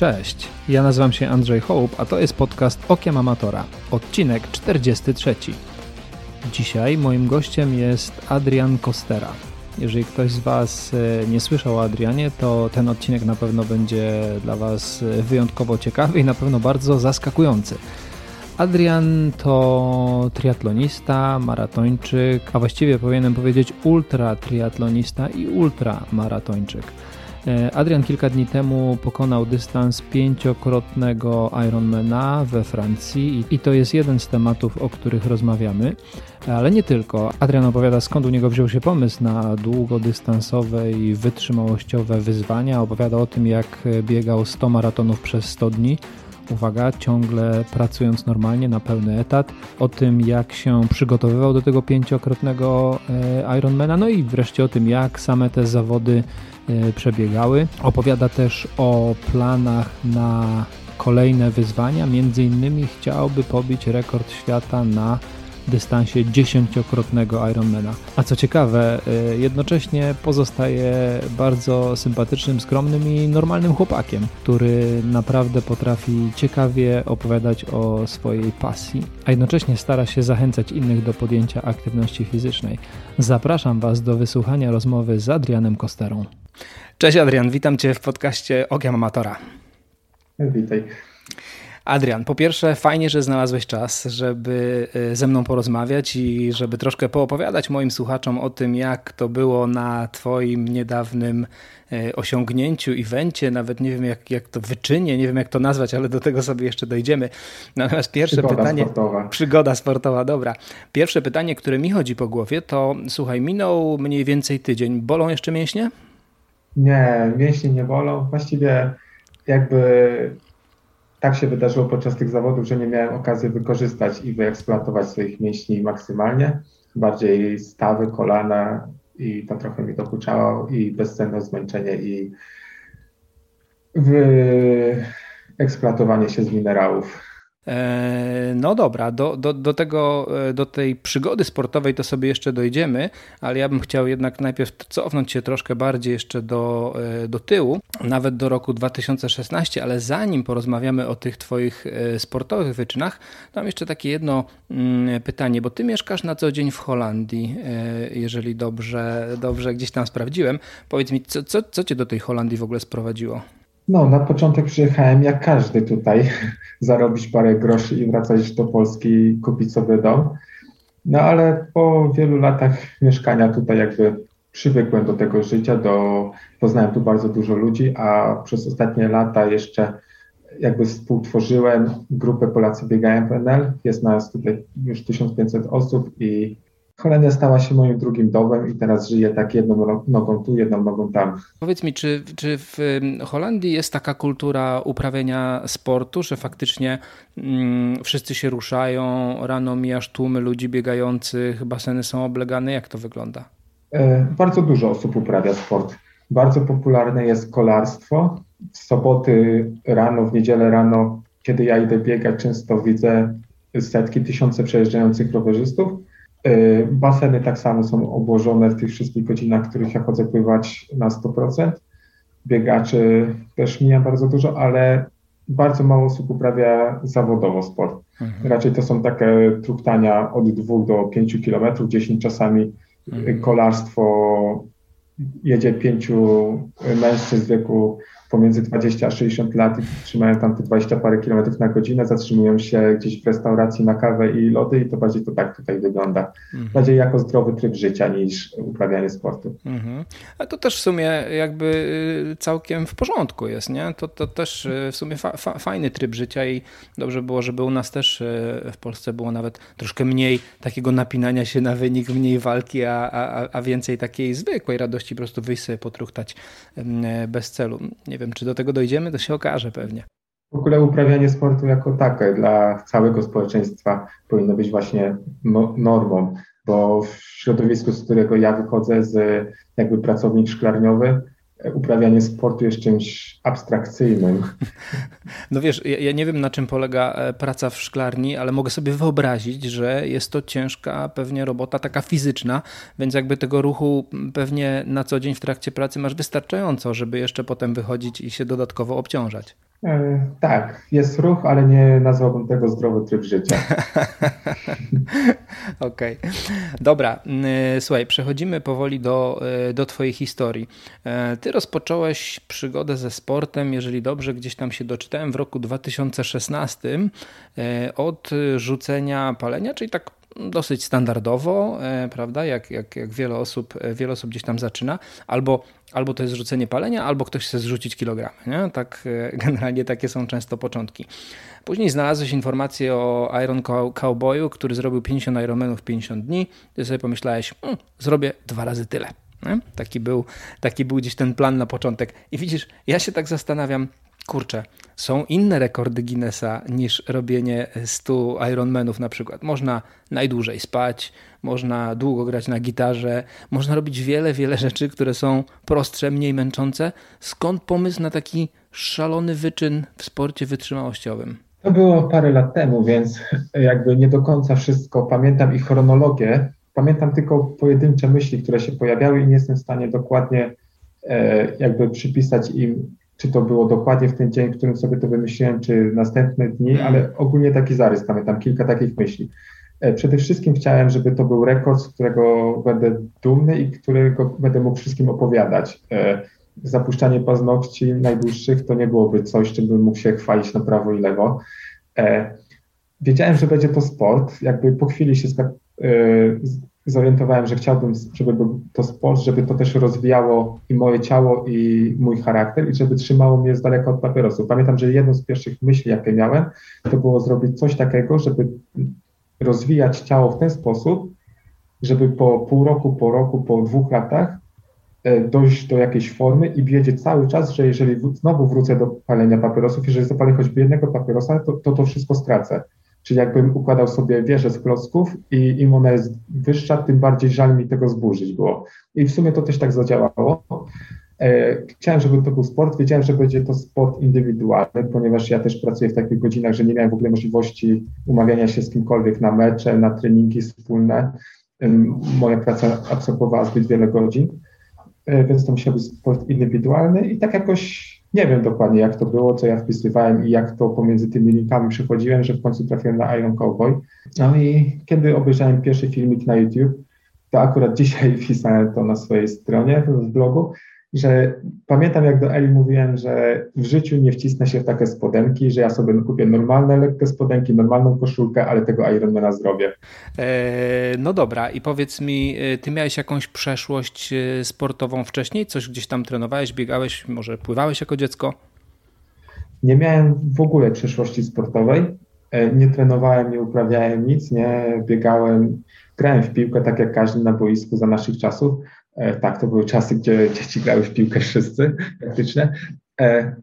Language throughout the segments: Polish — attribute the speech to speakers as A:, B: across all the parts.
A: Cześć, ja nazywam się Andrzej Hołb, a to jest podcast Okiem Amatora, odcinek 43. Dzisiaj moim gościem jest Adrian Kostera. Jeżeli ktoś z Was e, nie słyszał o Adrianie, to ten odcinek na pewno będzie dla Was e, wyjątkowo ciekawy i na pewno bardzo zaskakujący. Adrian to triatlonista, maratończyk, a właściwie powinienem powiedzieć ultra triatlonista i ultramaratończyk. E, Adrian kilka dni temu pokonał dystans pięciokrotnego Ironmana we Francji i to jest jeden z tematów, o których rozmawiamy, ale nie tylko. Adrian opowiada skąd u niego wziął się pomysł na długodystansowe i wytrzymałościowe wyzwania, opowiada o tym jak biegał 100 maratonów przez 100 dni, uwaga, ciągle pracując normalnie na pełny etat, o tym jak się przygotowywał do tego pięciokrotnego e, Ironmana, no i wreszcie o tym jak same te zawody e, przebiegały. Opowiada też o planach na kolejne wyzwania, między innymi chciałby pobić rekord świata na dystansie dziesięciokrotnego Ironmana. A co ciekawe, y, jednocześnie pozostaje bardzo sympatycznym, skromnym i normalnym chłopakiem, który naprawdę potrafi ciekawie opowiadać o swojej pasji, a jednocześnie stara się zachęcać innych do podjęcia aktywności fizycznej. Zapraszam Was do wysłuchania rozmowy z Adrianem Kosterą. Cześć Adrian, witam Cię w podcaście Okiem Amatora.
B: Witaj.
A: Adrian, po pierwsze, fajnie, że znalazłeś czas, żeby y, ze mną porozmawiać i żeby troszkę poopowiadać moim słuchaczom o tym, jak to było na Twoim niedawnym y, osiągnięciu, evencie, nawet nie wiem jak, jak to wyczynie, nie wiem jak to nazwać, ale do tego sobie jeszcze dojdziemy. Natomiast pierwsze
B: przygoda
A: pytanie.
B: Sportowa.
A: Przygoda sportowa, dobra. Pierwsze pytanie, które mi chodzi po głowie, to słuchaj, minął mniej więcej tydzień. Bolą jeszcze mięśnie?
B: Nie, mięśnie nie bolą. Właściwie jakby tak się wydarzyło podczas tych zawodów, że nie miałem okazji wykorzystać i wyeksploatować swoich mięśni maksymalnie. Bardziej stawy, kolana i to trochę mi dokuczało i bezcenne zmęczenie i wyeksploatowanie się z minerałów.
A: E, no dobra, do, do, do, tego, e, do tej przygody sportowej to sobie jeszcze dojdziemy, ale ja bym chciał jednak najpierw cofnąć się troszkę bardziej jeszcze do, e, do tyłu, nawet do roku 2016, ale zanim porozmawiamy o tych Twoich sportowych wyczynach, mam jeszcze takie jedno mm, pytanie, bo Ty mieszkasz na co dzień w Holandii, jeżeli dobrze, dobrze gdzieś tam sprawdziłem. Powiedz mi, co, co, co Cię do tej Holandii w ogóle sprowadziło?
B: No, na początek przyjechałem jak każdy tutaj, zarobić parę groszy i wracać do Polski kupić sobie dom. No ale po wielu latach mieszkania tutaj jakby przywykłem do tego życia, do, poznałem tu bardzo dużo ludzi, a przez ostatnie lata jeszcze jakby współtworzyłem grupę Polacy Biegają PNL. Jest nas tutaj już 1500 osób i Holandia stała się moim drugim domem i teraz żyję tak jedną nogą tu, jedną nogą tam.
A: Powiedz mi, czy, czy w Holandii jest taka kultura uprawiania sportu, że faktycznie mm, wszyscy się ruszają, rano mijasz tłumy ludzi biegających, baseny są oblegane, jak to wygląda?
B: E, bardzo dużo osób uprawia sport. Bardzo popularne jest kolarstwo. W soboty rano, w niedzielę rano, kiedy ja idę biegać, często widzę setki, tysiące przejeżdżających rowerzystów baseny tak samo są obłożone w tych wszystkich godzinach, w których ja chodzę pływać na 100%. Biegaczy też mija bardzo dużo, ale bardzo mało osób uprawia zawodowo sport. Mhm. Raczej to są takie truchtania od 2 do 5 kilometrów, 10 czasami mhm. kolarstwo jedzie pięciu mężczyzn w wieku pomiędzy 20 a 60 lat i trzymają tam te 20 parę kilometrów na godzinę, zatrzymują się gdzieś w restauracji na kawę i lody i to bardziej to tak tutaj wygląda. Mhm. Bardziej jako zdrowy tryb życia niż uprawianie sportu. Mhm.
A: A to też w sumie jakby y, całkiem w porządku jest, nie? To, to też y, w sumie fa fa fajny tryb życia i dobrze było, żeby u nas też y, w Polsce było nawet troszkę mniej takiego napinania się na wynik, mniej walki, a, a, a więcej takiej zwykłej radości, po prostu wyjść sobie potruchtać bez celu. Nie wiem, czy do tego dojdziemy, to się okaże pewnie.
B: W ogóle uprawianie sportu jako takie dla całego społeczeństwa powinno być właśnie no, normą, bo w środowisku, z którego ja wychodzę, z jakby pracownik szklarniowy, uprawianie sportu jest czymś abstrakcyjnym.
A: No wiesz, ja, ja, nie wiem na czym polega e, praca w szklarni, ale mogę sobie wyobrazić, że jest to ciężka pewnie robota taka fizyczna, więc jakby tego ruchu pewnie na co dzień w trakcie pracy masz wystarczająco, żeby jeszcze potem wychodzić i się dodatkowo obciążać.
B: E, tak, jest ruch, ale nie nazwałbym tego zdrowy tryb życia.
A: Okej, okay. dobra. Y, słuchaj, przechodzimy powoli do, y, do Twojej historii. E, ty rozpocząłeś przygodę ze sportem, jeżeli dobrze gdzieś tam się doczytałem, w roku 2016 e, od rzucenia palenia, czyli tak dosyć standardowo, e, prawda, jak, jak, jak wiele, osób, e, wiele osób gdzieś tam zaczyna, albo, albo to jest rzucenie palenia, albo ktoś chce zrzucić kilogramy. Nie? Tak, e, generalnie takie są często początki. Później znalazłeś informację o Iron Cowboyu, który zrobił 50 Ironmanów w 50 dni. Ty sobie pomyślałeś, mm, zrobię dwa razy tyle. Nie? Taki, był, taki był gdzieś ten plan na początek. I widzisz, ja się tak zastanawiam, kurczę, są inne rekordy Guinnessa niż robienie 100 Ironmanów na przykład. Można najdłużej spać, można długo grać na gitarze, można robić wiele, wiele rzeczy, które są prostsze, mniej męczące. Skąd pomysł na taki szalony wyczyn w sporcie wytrzymałościowym?
B: To było parę lat temu, więc jakby nie do końca wszystko pamiętam i chronologię. Pamiętam tylko pojedyncze myśli, które się pojawiały i nie jestem w stanie dokładnie e, jakby przypisać im czy to było dokładnie w ten dzień, w którym sobie to wymyśliłem, czy następne dni, mhm. ale ogólnie taki zarys, pamiętam kilka takich myśli. E, przede wszystkim chciałem, żeby to był rekord, z którego będę dumny i którego będę mógł wszystkim opowiadać. E, zapuszczanie paznokci najdłuższych to nie byłoby coś, czym bym mógł się chwalić na prawo i lewo. E, wiedziałem, że będzie to sport. Jakby po chwili się zorientowałem, że chciałbym, żeby był to sport, żeby to też rozwijało i moje ciało, i mój charakter, i żeby trzymało mnie z daleka od papierosów. Pamiętam, że jedną z pierwszych myśli, jakie miałem, to było zrobić coś takiego, żeby rozwijać ciało w ten sposób, żeby po pół roku, po roku, po dwóch latach e, dojść do jakiejś formy i wiedzieć cały czas, że jeżeli znowu wrócę do palenia papierosów, jeżeli zapalę choćby jednego papierosa, to to, to wszystko stracę. Czyli jakbym układał sobie wieżę z klocków i im ona jest wyższa, tym bardziej żal mi tego zburzyć było. I w sumie to też tak zadziałało. E, chciałem, żeby to był sport. Wiedziałem, że będzie to sport indywidualny, ponieważ ja też pracuję w takich godzinach, że nie miałem w ogóle możliwości umawiania się z kimkolwiek na mecze, na treningi wspólne. Moja praca absorbowała zbyt wiele godzin, e, więc to musiał być sport indywidualny i tak jakoś nie wiem dokładnie, jak to było, co ja wpisywałem i jak to pomiędzy tymi linkami przechodziłem, że w końcu trafiłem na Iron Cowboy. No i kiedy obejrzałem pierwszy filmik na YouTube, to akurat dzisiaj wpisałem to na swojej stronie w blogu, że pamiętam jak do Eli mówiłem, że w życiu nie wcisnę się w takie spodenki, że ja sobie kupię normalne, lekkie spodenki, normalną koszulkę, ale tego Ironmana zrobię.
A: E, no dobra i powiedz mi, e, ty miałeś jakąś przeszłość e, sportową wcześniej? Coś gdzieś tam trenowałeś, biegałeś, może pływałeś jako dziecko?
B: Nie miałem w ogóle przeszłości sportowej. Nie trenowałem, nie uprawiałem nic, nie biegałem. Grałem w piłkę tak jak każdy na boisku za naszych czasów, tak, to były czasy, gdzie dzieci grały w piłkę wszyscy praktycznie. E,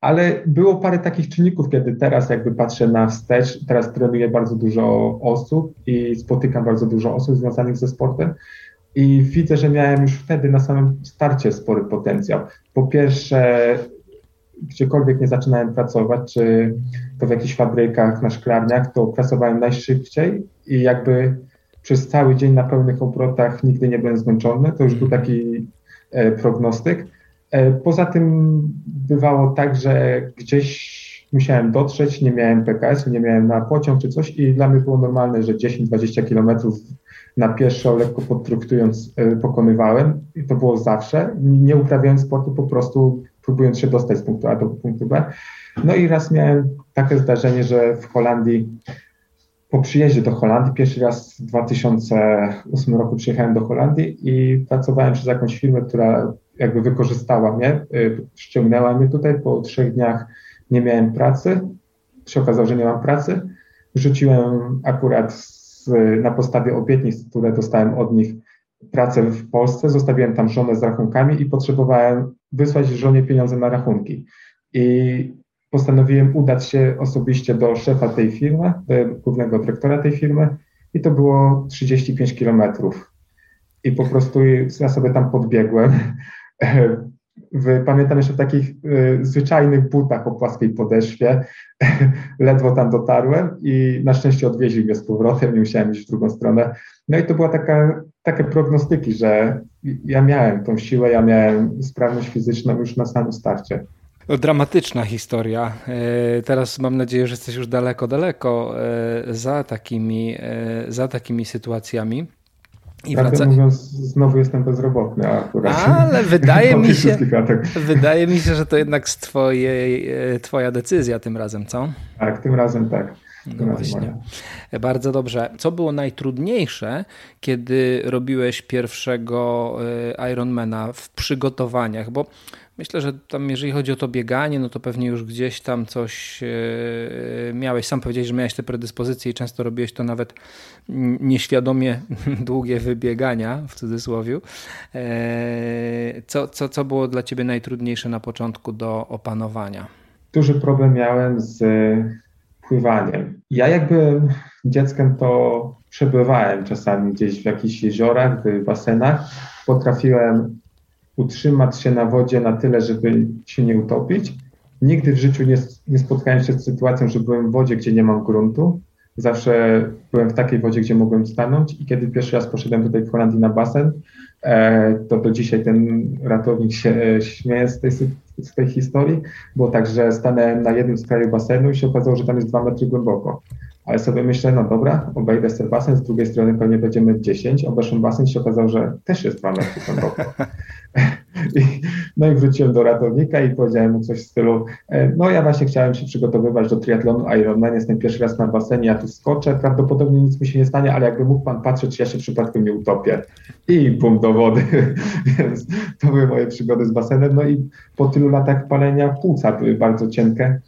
B: ale było parę takich czynników, kiedy teraz jakby patrzę na wstecz, teraz trenuję bardzo dużo osób i spotykam bardzo dużo osób związanych ze sportem i widzę, że miałem już wtedy na samym starcie spory potencjał. Po pierwsze, gdziekolwiek nie zaczynałem pracować, czy to w jakichś fabrykach, na szklarniach, to pracowałem najszybciej i jakby przez cały dzień na pełnych obrotach nigdy nie byłem zmęczony. To już był taki e, prognostyk. E, poza tym bywało tak, że gdzieś musiałem dotrzeć, nie miałem PKS, nie miałem na pociąg czy coś i dla mnie było normalne, że 10-20 kilometrów na pieszo, lekko podtraktując, e, pokonywałem i to było zawsze. Nie uprawiałem sportu, po prostu próbując się dostać z punktu A do punktu B. No i raz miałem takie zdarzenie, że w Holandii po przyjeździe do Holandii, pierwszy raz w 2008 roku przyjechałem do Holandii i pracowałem przez jakąś firmę, która jakby wykorzystała mnie, y, ściągnęła mnie tutaj. Po trzech dniach nie miałem pracy, się okazało, że nie mam pracy. Rzuciłem akurat z, na podstawie obietnic, które dostałem od nich, pracę w Polsce. Zostawiłem tam żonę z rachunkami i potrzebowałem wysłać żonie pieniądze na rachunki. I postanowiłem udać się osobiście do szefa tej firmy, do głównego dyrektora tej firmy i to było 35 kilometrów. I po prostu ja sobie tam podbiegłem. Pamiętam jeszcze w takich y, zwyczajnych butach o płaskiej podeszwie. Ledwo tam dotarłem i na szczęście odwieźli mnie z powrotem, nie musiałem iść w drugą stronę. No i to była taka, takie prognostyki, że ja miałem tą siłę, ja miałem sprawność fizyczną już na samym starcie.
A: Dramatyczna historia. E, teraz mam nadzieję, że jesteś już daleko, daleko e, za takimi, e, za takimi sytuacjami.
B: I Prawdę wraca... mówiąc, znowu jestem bezrobotny akurat.
A: Ale wydaje mi się, wydaje mi się, że to jednak z twojej, twoja decyzja tym razem, co?
B: Tak, tym razem tak.
A: No właśnie. Bardzo dobrze. Co było najtrudniejsze, kiedy robiłeś pierwszego Ironmana w przygotowaniach? Bo Myślę, że tam jeżeli chodzi o to bieganie, no to pewnie już gdzieś tam coś e, miałeś. Sam powiedziałeś, że miałeś te predyspozycje i często robiłeś to nawet nieświadomie długie wybiegania, w cudzysłowie. E, co, co, co było dla ciebie najtrudniejsze na początku do opanowania?
B: Duży problem miałem z pływaniem. Ja jakby dzieckiem to przebywałem czasami gdzieś w jakichś jeziorach, w basenach. Potrafiłem utrzymać się na wodzie na tyle, żeby się nie utopić. Nigdy w życiu nie, nie spotkałem się z sytuacją, że byłem w wodzie, gdzie nie mam gruntu. Zawsze byłem w takiej wodzie, gdzie mogłem stanąć i kiedy pierwszy raz poszedłem tutaj w Holandii na basen, e, to do dzisiaj ten ratownik się e, śmieje z tej, z tej historii. Było tak, że na jednym z kraju basenu i się okazało, że tam jest dwa metry głęboko. Ale sobie myślę, no dobra, obejdę sobie basen, z drugiej strony pewnie będziemy 10, obeszłem basen się okazało, że też jest 2 metry głęboko. I, no i wróciłem do ratownika i powiedziałem mu coś w stylu, e, no ja właśnie chciałem się przygotowywać do triatlonu Ironman, jestem pierwszy raz na basenie, ja tu skoczę, prawdopodobnie nic mi się nie stanie, ale jakby mógł pan patrzeć, czy ja się przypadkiem nie utopię. I bum do wody. Więc to były moje przygody z basenem. No i po tylu latach palenia płuca były bardzo cienkie,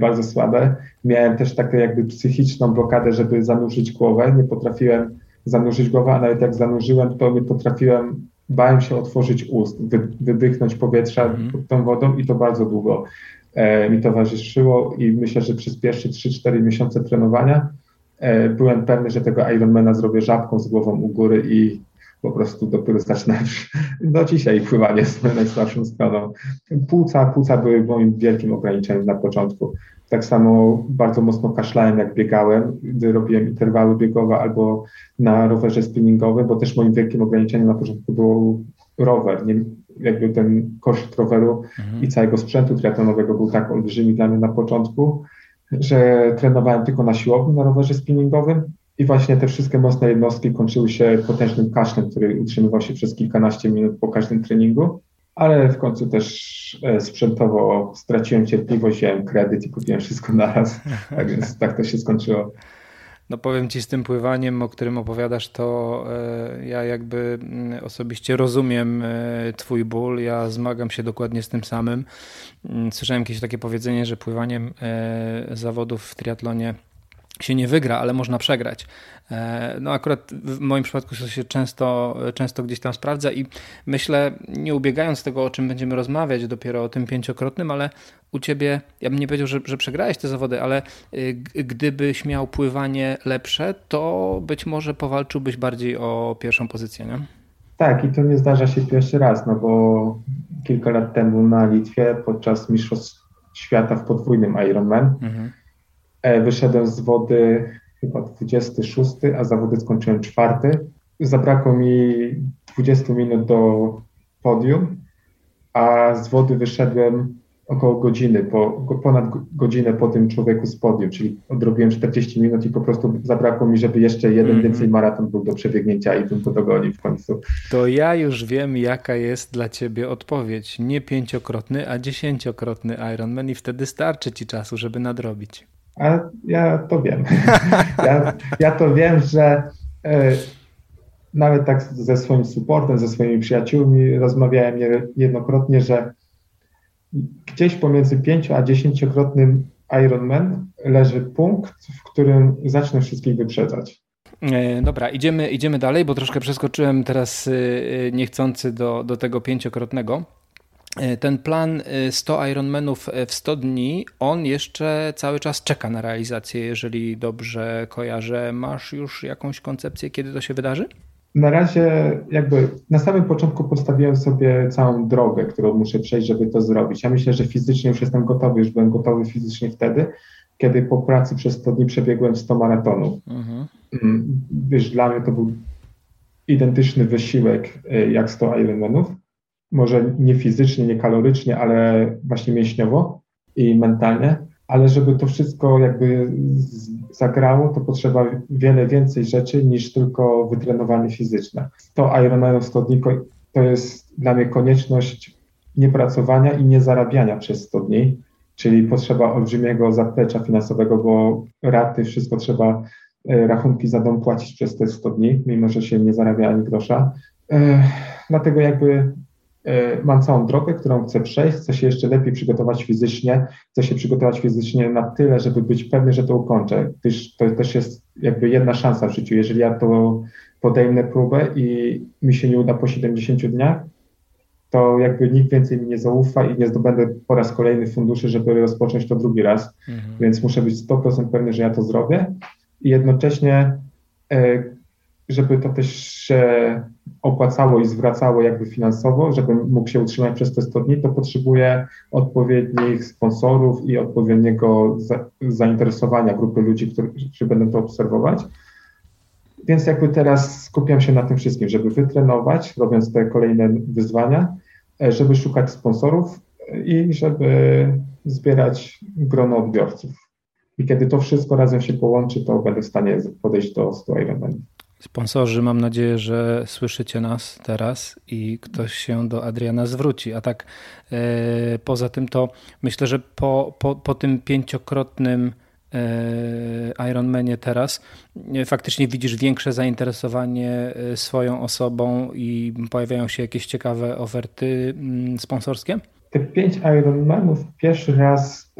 B: bardzo słabe. Miałem też taką jakby psychiczną blokadę, żeby zanurzyć głowę. Nie potrafiłem zanurzyć głowę, a nawet jak zanurzyłem, to nie potrafiłem bałem się otworzyć ust, wy, wydychnąć powietrza mm. pod tą wodą i to bardzo długo e, mi towarzyszyło i myślę, że przez pierwsze 3-4 miesiące trenowania e, byłem pewny, że tego Ironmana zrobię żabką z głową u góry i po prostu dopiero zaczynałem, no dzisiaj pływanie z najsłabszą stroną. Płuca, płuca były moim wielkim ograniczeniem na początku. Tak samo bardzo mocno kaszlałem, jak biegałem, gdy robiłem interwały biegowe albo na rowerze spinningowym, bo też moim wielkim ograniczeniem na początku był rower. Nie, jakby ten koszt roweru mhm. i całego sprzętu triatlonowego był tak olbrzymi dla mnie na początku, że trenowałem tylko na siłowni, na rowerze spinningowym i właśnie te wszystkie mocne jednostki kończyły się potężnym kaszlem, który utrzymywał się przez kilkanaście minut po każdym treningu ale w końcu też e, sprzętowo straciłem cierpliwość, wziąłem kredyt i kupiłem wszystko naraz. Tak więc tak to się skończyło.
A: No powiem ci z tym pływaniem, o którym opowiadasz, to e, ja jakby mm, osobiście rozumiem e, twój ból, ja zmagam się dokładnie z tym samym. Mm, słyszałem jakieś takie powiedzenie, że pływaniem zawodów w triatlonie się nie wygra, ale można przegrać. E, no akurat w moim przypadku to się często, często gdzieś tam sprawdza i myślę, nie ubiegając tego, o czym będziemy rozmawiać, dopiero o tym pięciokrotnym, ale u ciebie, ja bym nie powiedział, że, że przegrałeś te zawody, ale y, gdybyś miał pływanie lepsze, to być może powalczyłbyś bardziej o pierwszą pozycję, nie?
B: Tak, i to nie zdarza się pierwszy raz, no bo kilka lat temu na Litwie podczas Mistrzostw Świata w podwójnym Ironman mhm wyszedłem z wody chyba 26, a zawody skończyłem czwarty. Zabrakło mi 20 minut do podium, a z wody wyszedłem około godziny, po, ponad godzinę po tym człowieku z podium, czyli odrobiłem 40 minut i po prostu zabrakło mi, żeby jeszcze jeden mm -hmm. więcej maraton był do przebiegnięcia i bym go dogonił w końcu.
A: To ja już wiem, jaka jest dla ciebie odpowiedź. Nie pięciokrotny, a dziesięciokrotny Ironman i wtedy starczy ci czasu, żeby nadrobić.
B: A ja to wiem. Ja, ja to wiem, że e, nawet tak ze swoim supportem, ze swoimi przyjaciółmi rozmawiałem niejednokrotnie, że gdzieś pomiędzy pięcio a dziesięciokrotnym Ironman leży punkt, w którym zacznę wszystkich wyprzedzać.
A: E, dobra, idziemy, idziemy dalej, bo troszkę przeskoczyłem teraz e, niechcący do, do tego pięciokrotnego. E, ten plan 100 e, Ironmanów e, w 100 dni, on jeszcze cały czas czeka na realizację, jeżeli dobrze kojarzę. Masz już jakąś koncepcję, kiedy to się wydarzy?
B: Na razie jakby na samym początku postawiłem sobie całą drogę, którą muszę przejść, żeby to zrobić. Ja myślę, że fizycznie już jestem gotowy, już byłem gotowy fizycznie wtedy, kiedy po pracy przez 100 dni przebiegłem 100 maratonów. Mhm. Mm, wiesz, dla mnie to był identyczny wysiłek jak 100 Ironmanów może nie fizycznie, nie kalorycznie, ale właśnie mięśniowo i mentalnie, ale żeby to wszystko jakby zagrało, to potrzeba wiele więcej rzeczy niż tylko wytrenowanie fizyczne. To Ironman 100 dni to jest dla mnie konieczność niepracowania i nie zarabiania przez 100 dni, czyli potrzeba olbrzymiego zaplecza finansowego, bo raty, wszystko trzeba, e, rachunki za dom płacić przez te 100 dni, mimo że się nie zarabia ani grosza. E, dlatego jakby mam całą drogę, którą chcę przejść, chcę się jeszcze lepiej przygotować fizycznie, chcę się przygotować fizycznie na tyle, żeby być pewny, że to ukończę, gdyż to też jest jakby jedna szansa w życiu. Jeżeli ja to podejmę próbę i mi się nie uda po 70 dniach, to jakby nikt więcej mi nie zaufa i nie zdobędę po raz kolejny funduszy, żeby rozpocząć to drugi raz. Mhm. Więc muszę być 100% pewny, że ja to zrobię i jednocześnie, e, żeby to też się opłacało i zwracało jakby finansowo, żebym mógł się utrzymać przez te 100 dni, to potrzebuję odpowiednich sponsorów i odpowiedniego zainteresowania grupy ludzi, którzy będą to obserwować. Więc jakby teraz skupiam się na tym wszystkim, żeby wytrenować, robiąc te kolejne wyzwania, żeby szukać sponsorów i żeby zbierać grono odbiorców. I kiedy to wszystko razem się połączy, to będę w stanie podejść do 100 Ironmanów.
A: Sponsorzy, mam nadzieję, że słyszycie nas teraz i ktoś się do Adriana zwróci. A tak e, poza tym, to myślę, że po, po, po tym pięciokrotnym E, Ironmanie teraz, e, faktycznie widzisz większe zainteresowanie swoją osobą i pojawiają się jakieś ciekawe oferty mm, sponsorskie?
B: Te pięć Ironmanów pierwszy raz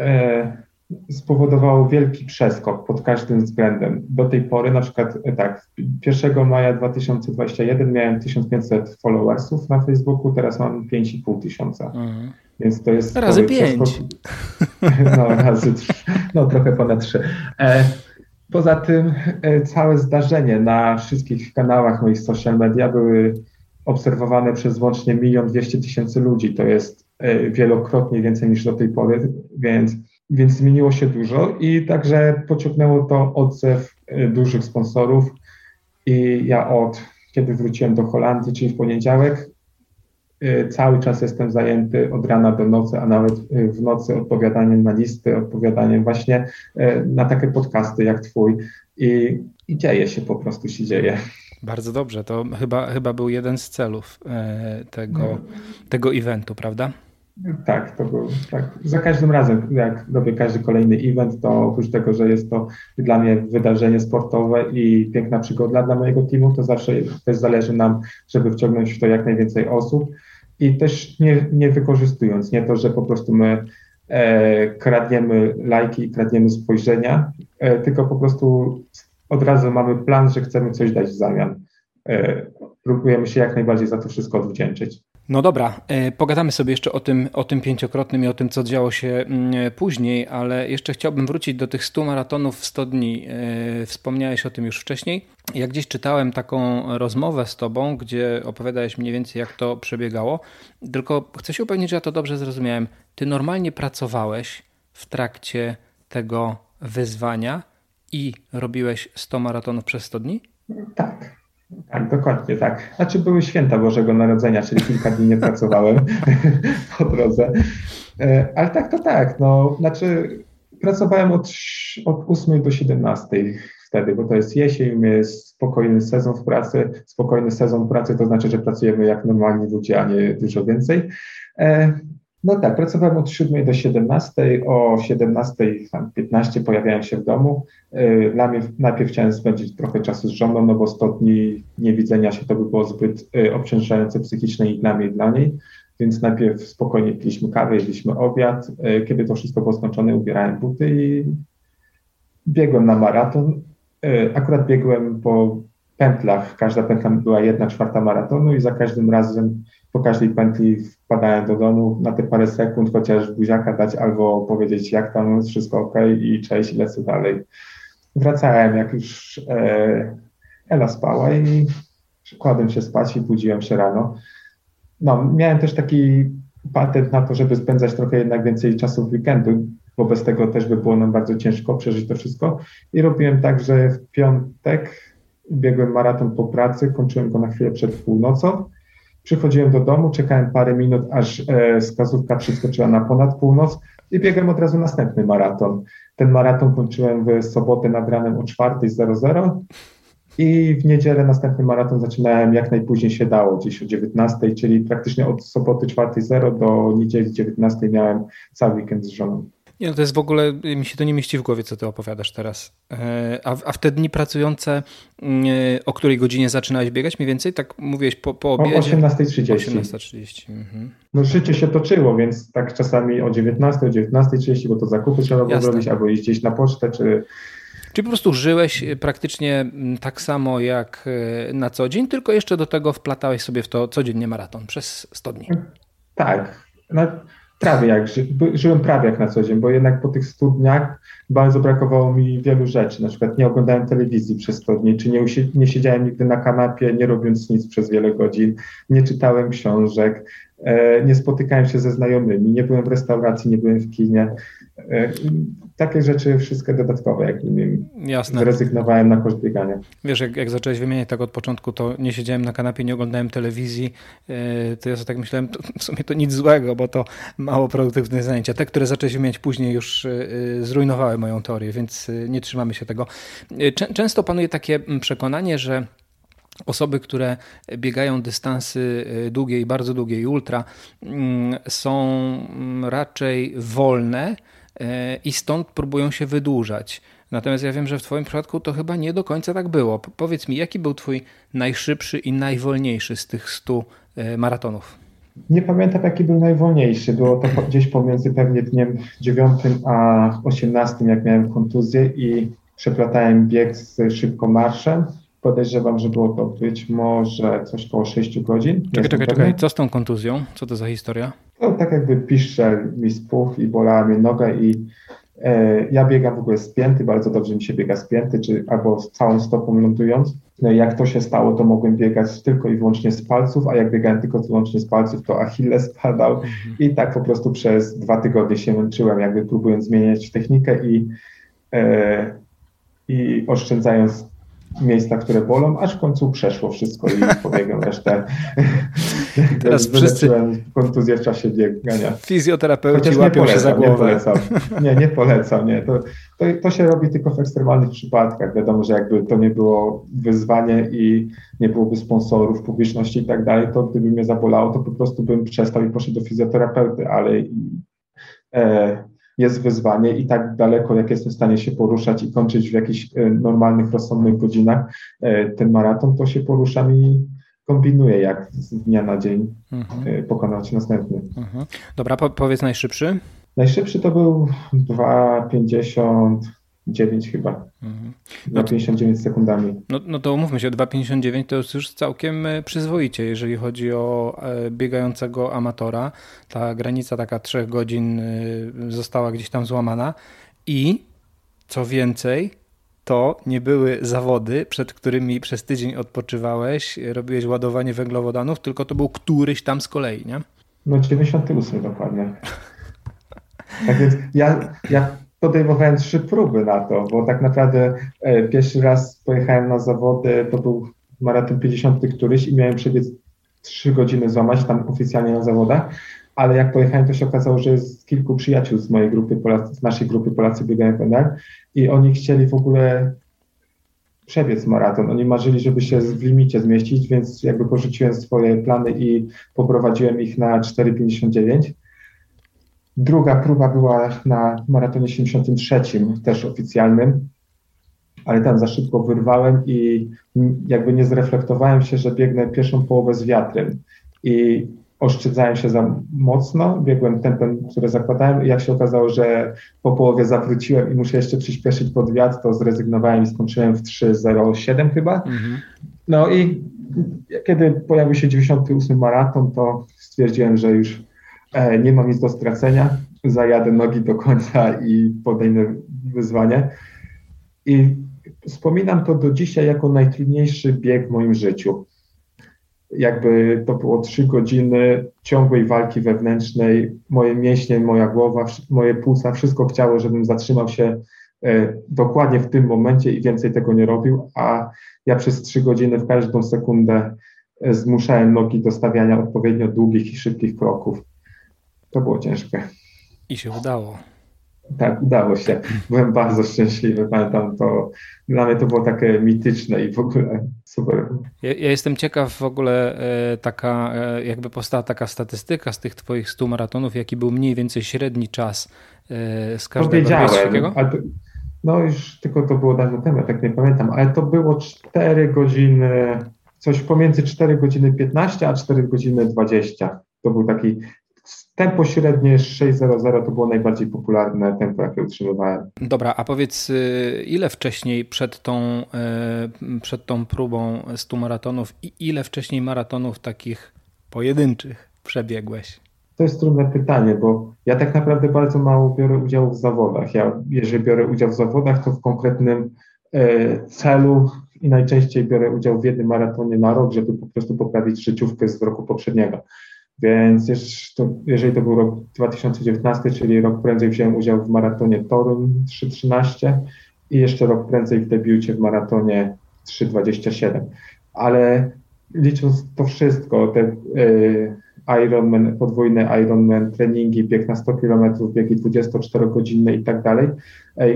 B: spowodowało wielki przeskok pod każdym względem. Do tej pory, na przykład tak, 1 maja 2021 miałem 1500 followersów na Facebooku, teraz mam 5,5 tysiąca. Mhm.
A: Więc to jest. Razy pięć.
B: No, razy trzy. No, trochę ponad trzy. E, poza tym e, całe zdarzenie na wszystkich kanałach moich social media były obserwowane przez łącznie milion dwieście tysięcy ludzi. To jest e, wielokrotnie więcej niż do tej pory, więc, więc zmieniło się dużo i także pociągnęło to odzew dużych sponsorów. I ja od kiedy wróciłem do Holandii, czyli w poniedziałek, Y, cały czas jestem zajęty od rana do nocy, a nawet y, w nocy odpowiadaniem na listy, odpowiadaniem właśnie na takie podcasty jak twój i, i dzieje się, po prostu się dzieje.
A: Bardzo dobrze, to chyba, chyba był jeden z celów tego, no. tego eventu, prawda?
B: Tak, to był, tak. Za każdym razem, jak robię każdy kolejny event, to oprócz tego, że jest to dla mnie wydarzenie sportowe i piękna przygoda dla mojego teamu, to zawsze też zależy nam, żeby wciągnąć w to jak najwięcej osób i też nie, nie wykorzystując, nie to, że po prostu my e, kradniemy lajki kradniemy spojrzenia, e, tylko po prostu od razu mamy plan, że chcemy coś dać w zamian. E, próbujemy się jak najbardziej za to wszystko odwdzięczyć.
A: No dobra, e, pogadamy sobie jeszcze o tym, o tym pięciokrotnym i o tym, co działo się mm, później, ale jeszcze chciałbym wrócić do tych 100 maratonów w 100 dni. E, wspomniałeś o tym już wcześniej. Ja gdzieś czytałem taką rozmowę z tobą, gdzie opowiadałeś mniej więcej, jak to przebiegało. Tylko chcę się upewnić, że ja to dobrze zrozumiałem. Ty normalnie pracowałeś w trakcie tego wyzwania i robiłeś 100 maratonów przez 100 dni?
B: Tak. Tak, dokładnie tak. Znaczy były święta Bożego Narodzenia, czyli kilka dni nie pracowałem po drodze. E, ale tak, to tak. No, znaczy pracowałem od, od 8 do 17 wtedy, bo to jest jesień, jest spokojny sezon w pracy. Spokojny sezon pracy to znaczy, że pracujemy jak normalni ludzie, a nie dużo więcej. No tak, pracowałem od 7 do 17, o 17.15 pojawiałem się w domu. Y, najpierw chciałem spędzić trochę czasu z żoną, no bo 100 dni niewidzenia się to by było zbyt y, obciążające psychicznie i dla mnie, i dla niej. Więc najpierw spokojnie piliśmy kawę, jedliśmy obiad. Y, kiedy to wszystko było skończone, ubierałem buty i biegłem na maraton. Akurat biegłem po pętlach. Każda pętla była jedna czwarta maratonu i za każdym razem po każdej pętli wpadałem do domu na te parę sekund, chociaż buziaka dać albo powiedzieć, jak tam jest wszystko ok i cześć, lecę dalej. Wracałem, jak już e, Ela spała i kładłem się spać i budziłem się rano. No, miałem też taki patent na to, żeby spędzać trochę jednak więcej czasu w weekendu, bo bez tego też by było nam bardzo ciężko przeżyć to wszystko. I robiłem tak, że w piątek biegłem maraton po pracy, kończyłem go na chwilę przed północą Przychodziłem do domu, czekałem parę minut, aż e, wskazówka przeskoczyła na ponad północ i biegłem od razu następny maraton. Ten maraton kończyłem w sobotę nad ranem o 4.00 i w niedzielę następny maraton zaczynałem jak najpóźniej się dało, gdzieś o 19, czyli praktycznie od soboty 4.00 do niedzieli 19 miałem cały weekend z żoną.
A: Nie, no to jest w ogóle, mi się to nie mieści w głowie, co ty opowiadasz teraz. E, a, a w te dni pracujące, mm, e, o której godzinie zaczynałeś biegać mniej więcej? Tak mówiłeś po, po obiedzie?
B: O 18.30.
A: 18.30. Mhm.
B: No życie się toczyło, więc tak czasami o 19, o 19.30, bo to zakupy trzeba było robić, albo iść gdzieś na pocztę, czy...
A: Czyli po prostu żyłeś e, praktycznie tak samo jak na co dzień, tylko jeszcze do tego wplatałeś sobie w to codziennie maraton przez 100 dni.
B: Tak. Prawie jak, ży, żyłem prawie jak na co dzień, bo jednak po tych studniach bardzo brakowało mi wielu rzeczy. Na przykład nie oglądałem telewizji przez 100 dni, czy nie, nie siedziałem nigdy na kanapie, nie robiąc nic przez wiele godzin, nie czytałem książek, e, nie spotykałem się ze znajomymi, nie byłem w restauracji, nie byłem w kinie. Takie rzeczy wszystkie dodatkowe, jak Jasne. zrezygnowałem na koszt biegania.
A: Wiesz, jak, jak zacząłeś wymieniać tak od początku, to nie siedziałem na kanapie, nie oglądałem telewizji, e, to ja sobie tak myślałem, to w sumie to nic złego, bo to mało produktywne zajęcia. Te, które zacząłeś wymieniać później już e, zrujnowały moją teorię, więc nie trzymamy się tego. Często panuje takie przekonanie, że Osoby, które biegają dystansy długie i bardzo długie i ultra, są raczej wolne, i stąd próbują się wydłużać. Natomiast ja wiem, że w Twoim przypadku to chyba nie do końca tak było. Powiedz mi, jaki był Twój najszybszy i najwolniejszy z tych 100 e, maratonów?
B: Nie pamiętam, jaki był najwolniejszy. Było to gdzieś pomiędzy pewnie dniem 9 a 18, jak miałem kontuzję i przeplatałem bieg z szybką marszem. Podejrzewam, że było to być może coś koło 6 godzin.
A: Czekaj, czekaj, czekaj. Co z tą kontuzją? Co to za historia?
B: No, tak jakby piszcze mi spuch i bolała mnie noga i e, ja biegam w ogóle spięty, bardzo dobrze mi się biega spięty, czy albo z całą stopą lądując. No jak to się stało, to mogłem biegać tylko i wyłącznie z palców, a jak biegałem tylko i wyłącznie z palców, to Achilles spadał mhm. i tak po prostu przez dwa tygodnie się męczyłem, jakby próbując zmieniać technikę i, e, i oszczędzając miejsca, które bolą, aż w końcu przeszło wszystko i pobiegłem resztę. Teraz wszyscy... kontuzję w czasie biegania.
A: Fizjoterapeuci łapią polecam, się za głowę.
B: Nie polecam, nie, nie polecam. Nie. To, to, to się robi tylko w ekstremalnych przypadkach. Wiadomo, że jakby to nie było wyzwanie i nie byłoby sponsorów, publiczności i tak dalej, to gdyby mnie zabolało, to po prostu bym przestał i poszedł do fizjoterapeuty, ale e, jest wyzwanie i tak daleko, jak jestem w stanie się poruszać i kończyć w jakichś e, normalnych, rozsądnych godzinach e, ten maraton, to się poruszam i kombinuję, jak z dnia na dzień mhm. E, pokonać następny.
A: Mhm. Dobra, po powiedz najszybszy.
B: Najszybszy to był 2,50 9 chyba. Mhm. No 59 sekundami.
A: No, no to umówmy się, 2,59 to jest już całkiem e, przyzwoicie, jeżeli chodzi o e, biegającego amatora. Ta granica taka 3 godzin e, została gdzieś tam złamana i co więcej, to nie były zawody, przed którymi przez tydzień odpoczywałeś, robiłeś ładowanie węglowodanów, tylko to był któryś tam z kolei, nie?
B: No 98 dokładnie. Tak więc ja, ja podejmowałem trzy próby na to, bo tak naprawdę e, pierwszy raz pojechałem na zawody, to był maraton 50 któryś i miałem przebiec trzy godziny złamać tam oficjalnie na zawodach, ale jak pojechałem, to się okazało, że jest kilku przyjaciół z mojej grupy, z naszej grupy Polacy biegają PNR i oni chcieli w ogóle przebiec maraton. Oni marzyli, żeby się w limicie zmieścić, więc jakby porzuciłem swoje plany i poprowadziłem ich na 4,59 Druga próba była na maratonie 73, też oficjalnym, ale tam za szybko wyrwałem i jakby nie zreflektowałem się, że biegnę pierwszą połowę z wiatrem i oszczędzałem się za mocno, biegłem tempem, które zakładałem i jak się okazało, że po połowie zawróciłem i muszę jeszcze przyspieszyć pod wiatr, to zrezygnowałem i skończyłem w 3.07 chyba. Mhm. No i kiedy pojawił się 98 maraton, to stwierdziłem, że już nie mam nic do stracenia, zajadę nogi do końca i podejmę wyzwanie. I wspominam to do dzisiaj jako najtrudniejszy bieg w moim życiu. Jakby to było trzy godziny ciągłej walki wewnętrznej, moje mięśnie, moja głowa, moje płuca, wszystko chciało, żebym zatrzymał się e, dokładnie w tym momencie i więcej tego nie robił, a ja przez trzy godziny w każdą sekundę zmuszałem nogi do stawiania odpowiednio długich i szybkich kroków. To było ciężkie.
A: I się udało.
B: Tak, udało się. Byłem bardzo szczęśliwy, pamiętam to. Dla mnie to było takie mityczne i w ogóle super.
A: Ja, ja jestem ciekaw w ogóle e, taka, e, jakby powstała taka statystyka z tych twoich 100 maratonów, jaki był mniej więcej średni czas e, z każdego.
B: To, no już tylko to było dawno temu, tak nie pamiętam, ale to było 4 godziny, coś pomiędzy 4 godziny 15 a 4 godziny 20. To był taki Tempo średnie 6.00 to było najbardziej popularne tempo, jakie utrzymywałem.
A: Dobra, a powiedz, y, ile wcześniej przed tą, y, przed tą próbą 100 maratonów i ile wcześniej maratonów takich pojedynczych przebiegłeś?
B: To jest trudne pytanie, bo ja tak naprawdę bardzo mało biorę udziału w zawodach. Ja, jeżeli biorę udział w zawodach, to w konkretnym e, celu i najczęściej biorę udział w jednym maratonie na rok, żeby po prostu poprawić życiówkę z roku poprzedniego. Więc jeżeli to był rok 2019, czyli rok prędzej wziąłem udział w maratonie Torun 3.13 i jeszcze rok prędzej w debiucie w maratonie 3.27. Ale licząc to wszystko, te y, Ironman, podwójne Ironman, treningi, bieg na 100 km, biegi 24-godzinne i tak dalej.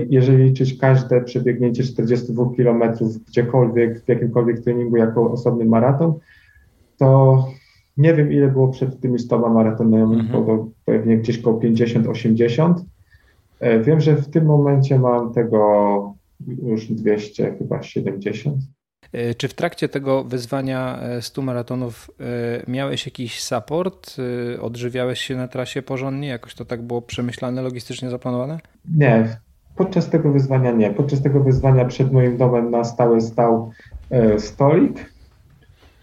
B: Jeżeli liczyć każde przebiegnięcie 42 km gdziekolwiek, w jakimkolwiek treningu jako osobny maraton, to nie wiem, ile było przed tymi 100 maratonami, mhm. bo pewnie gdzieś koło 50-80. E, wiem, że w tym momencie mam tego już 200, chyba 70.
A: E, czy w trakcie tego wyzwania 100 e, maratonów miałeś jakiś support? Odżywiałeś się na trasie porządnie? Jakoś to tak było przemyślane, logistycznie zaplanowane?
B: Nie, podczas tego wyzwania nie. Podczas tego wyzwania przed moim domem na stałe stał stolik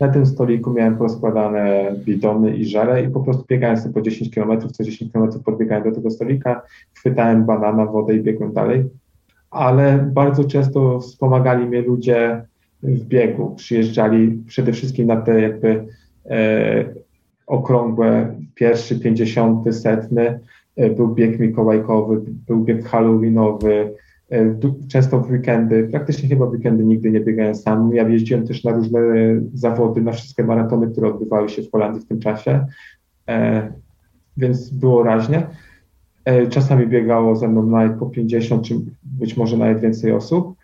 B: na tym stoliku miałem poskładane bidony i żele i po prostu biegałem sobie po 10 km, co 10 km podbiegałem do tego stolika, chwytałem banana, wodę i biegłem dalej. Ale bardzo często wspomagali mnie ludzie w biegu. Przyjeżdżali przede wszystkim na te jakby e, okrągłe, pierwszy, pięćdziesiąty, setny. E, był bieg mikołajkowy, był bieg halloweenowy, często w weekendy, praktycznie chyba w weekendy nigdy nie biegałem sam. Ja jeździłem też na różne zawody, na wszystkie maratony, które odbywały się w Holandii w tym czasie, e, więc było raźnie. E, czasami biegało ze mną nawet po 50, czy być może nawet więcej osób.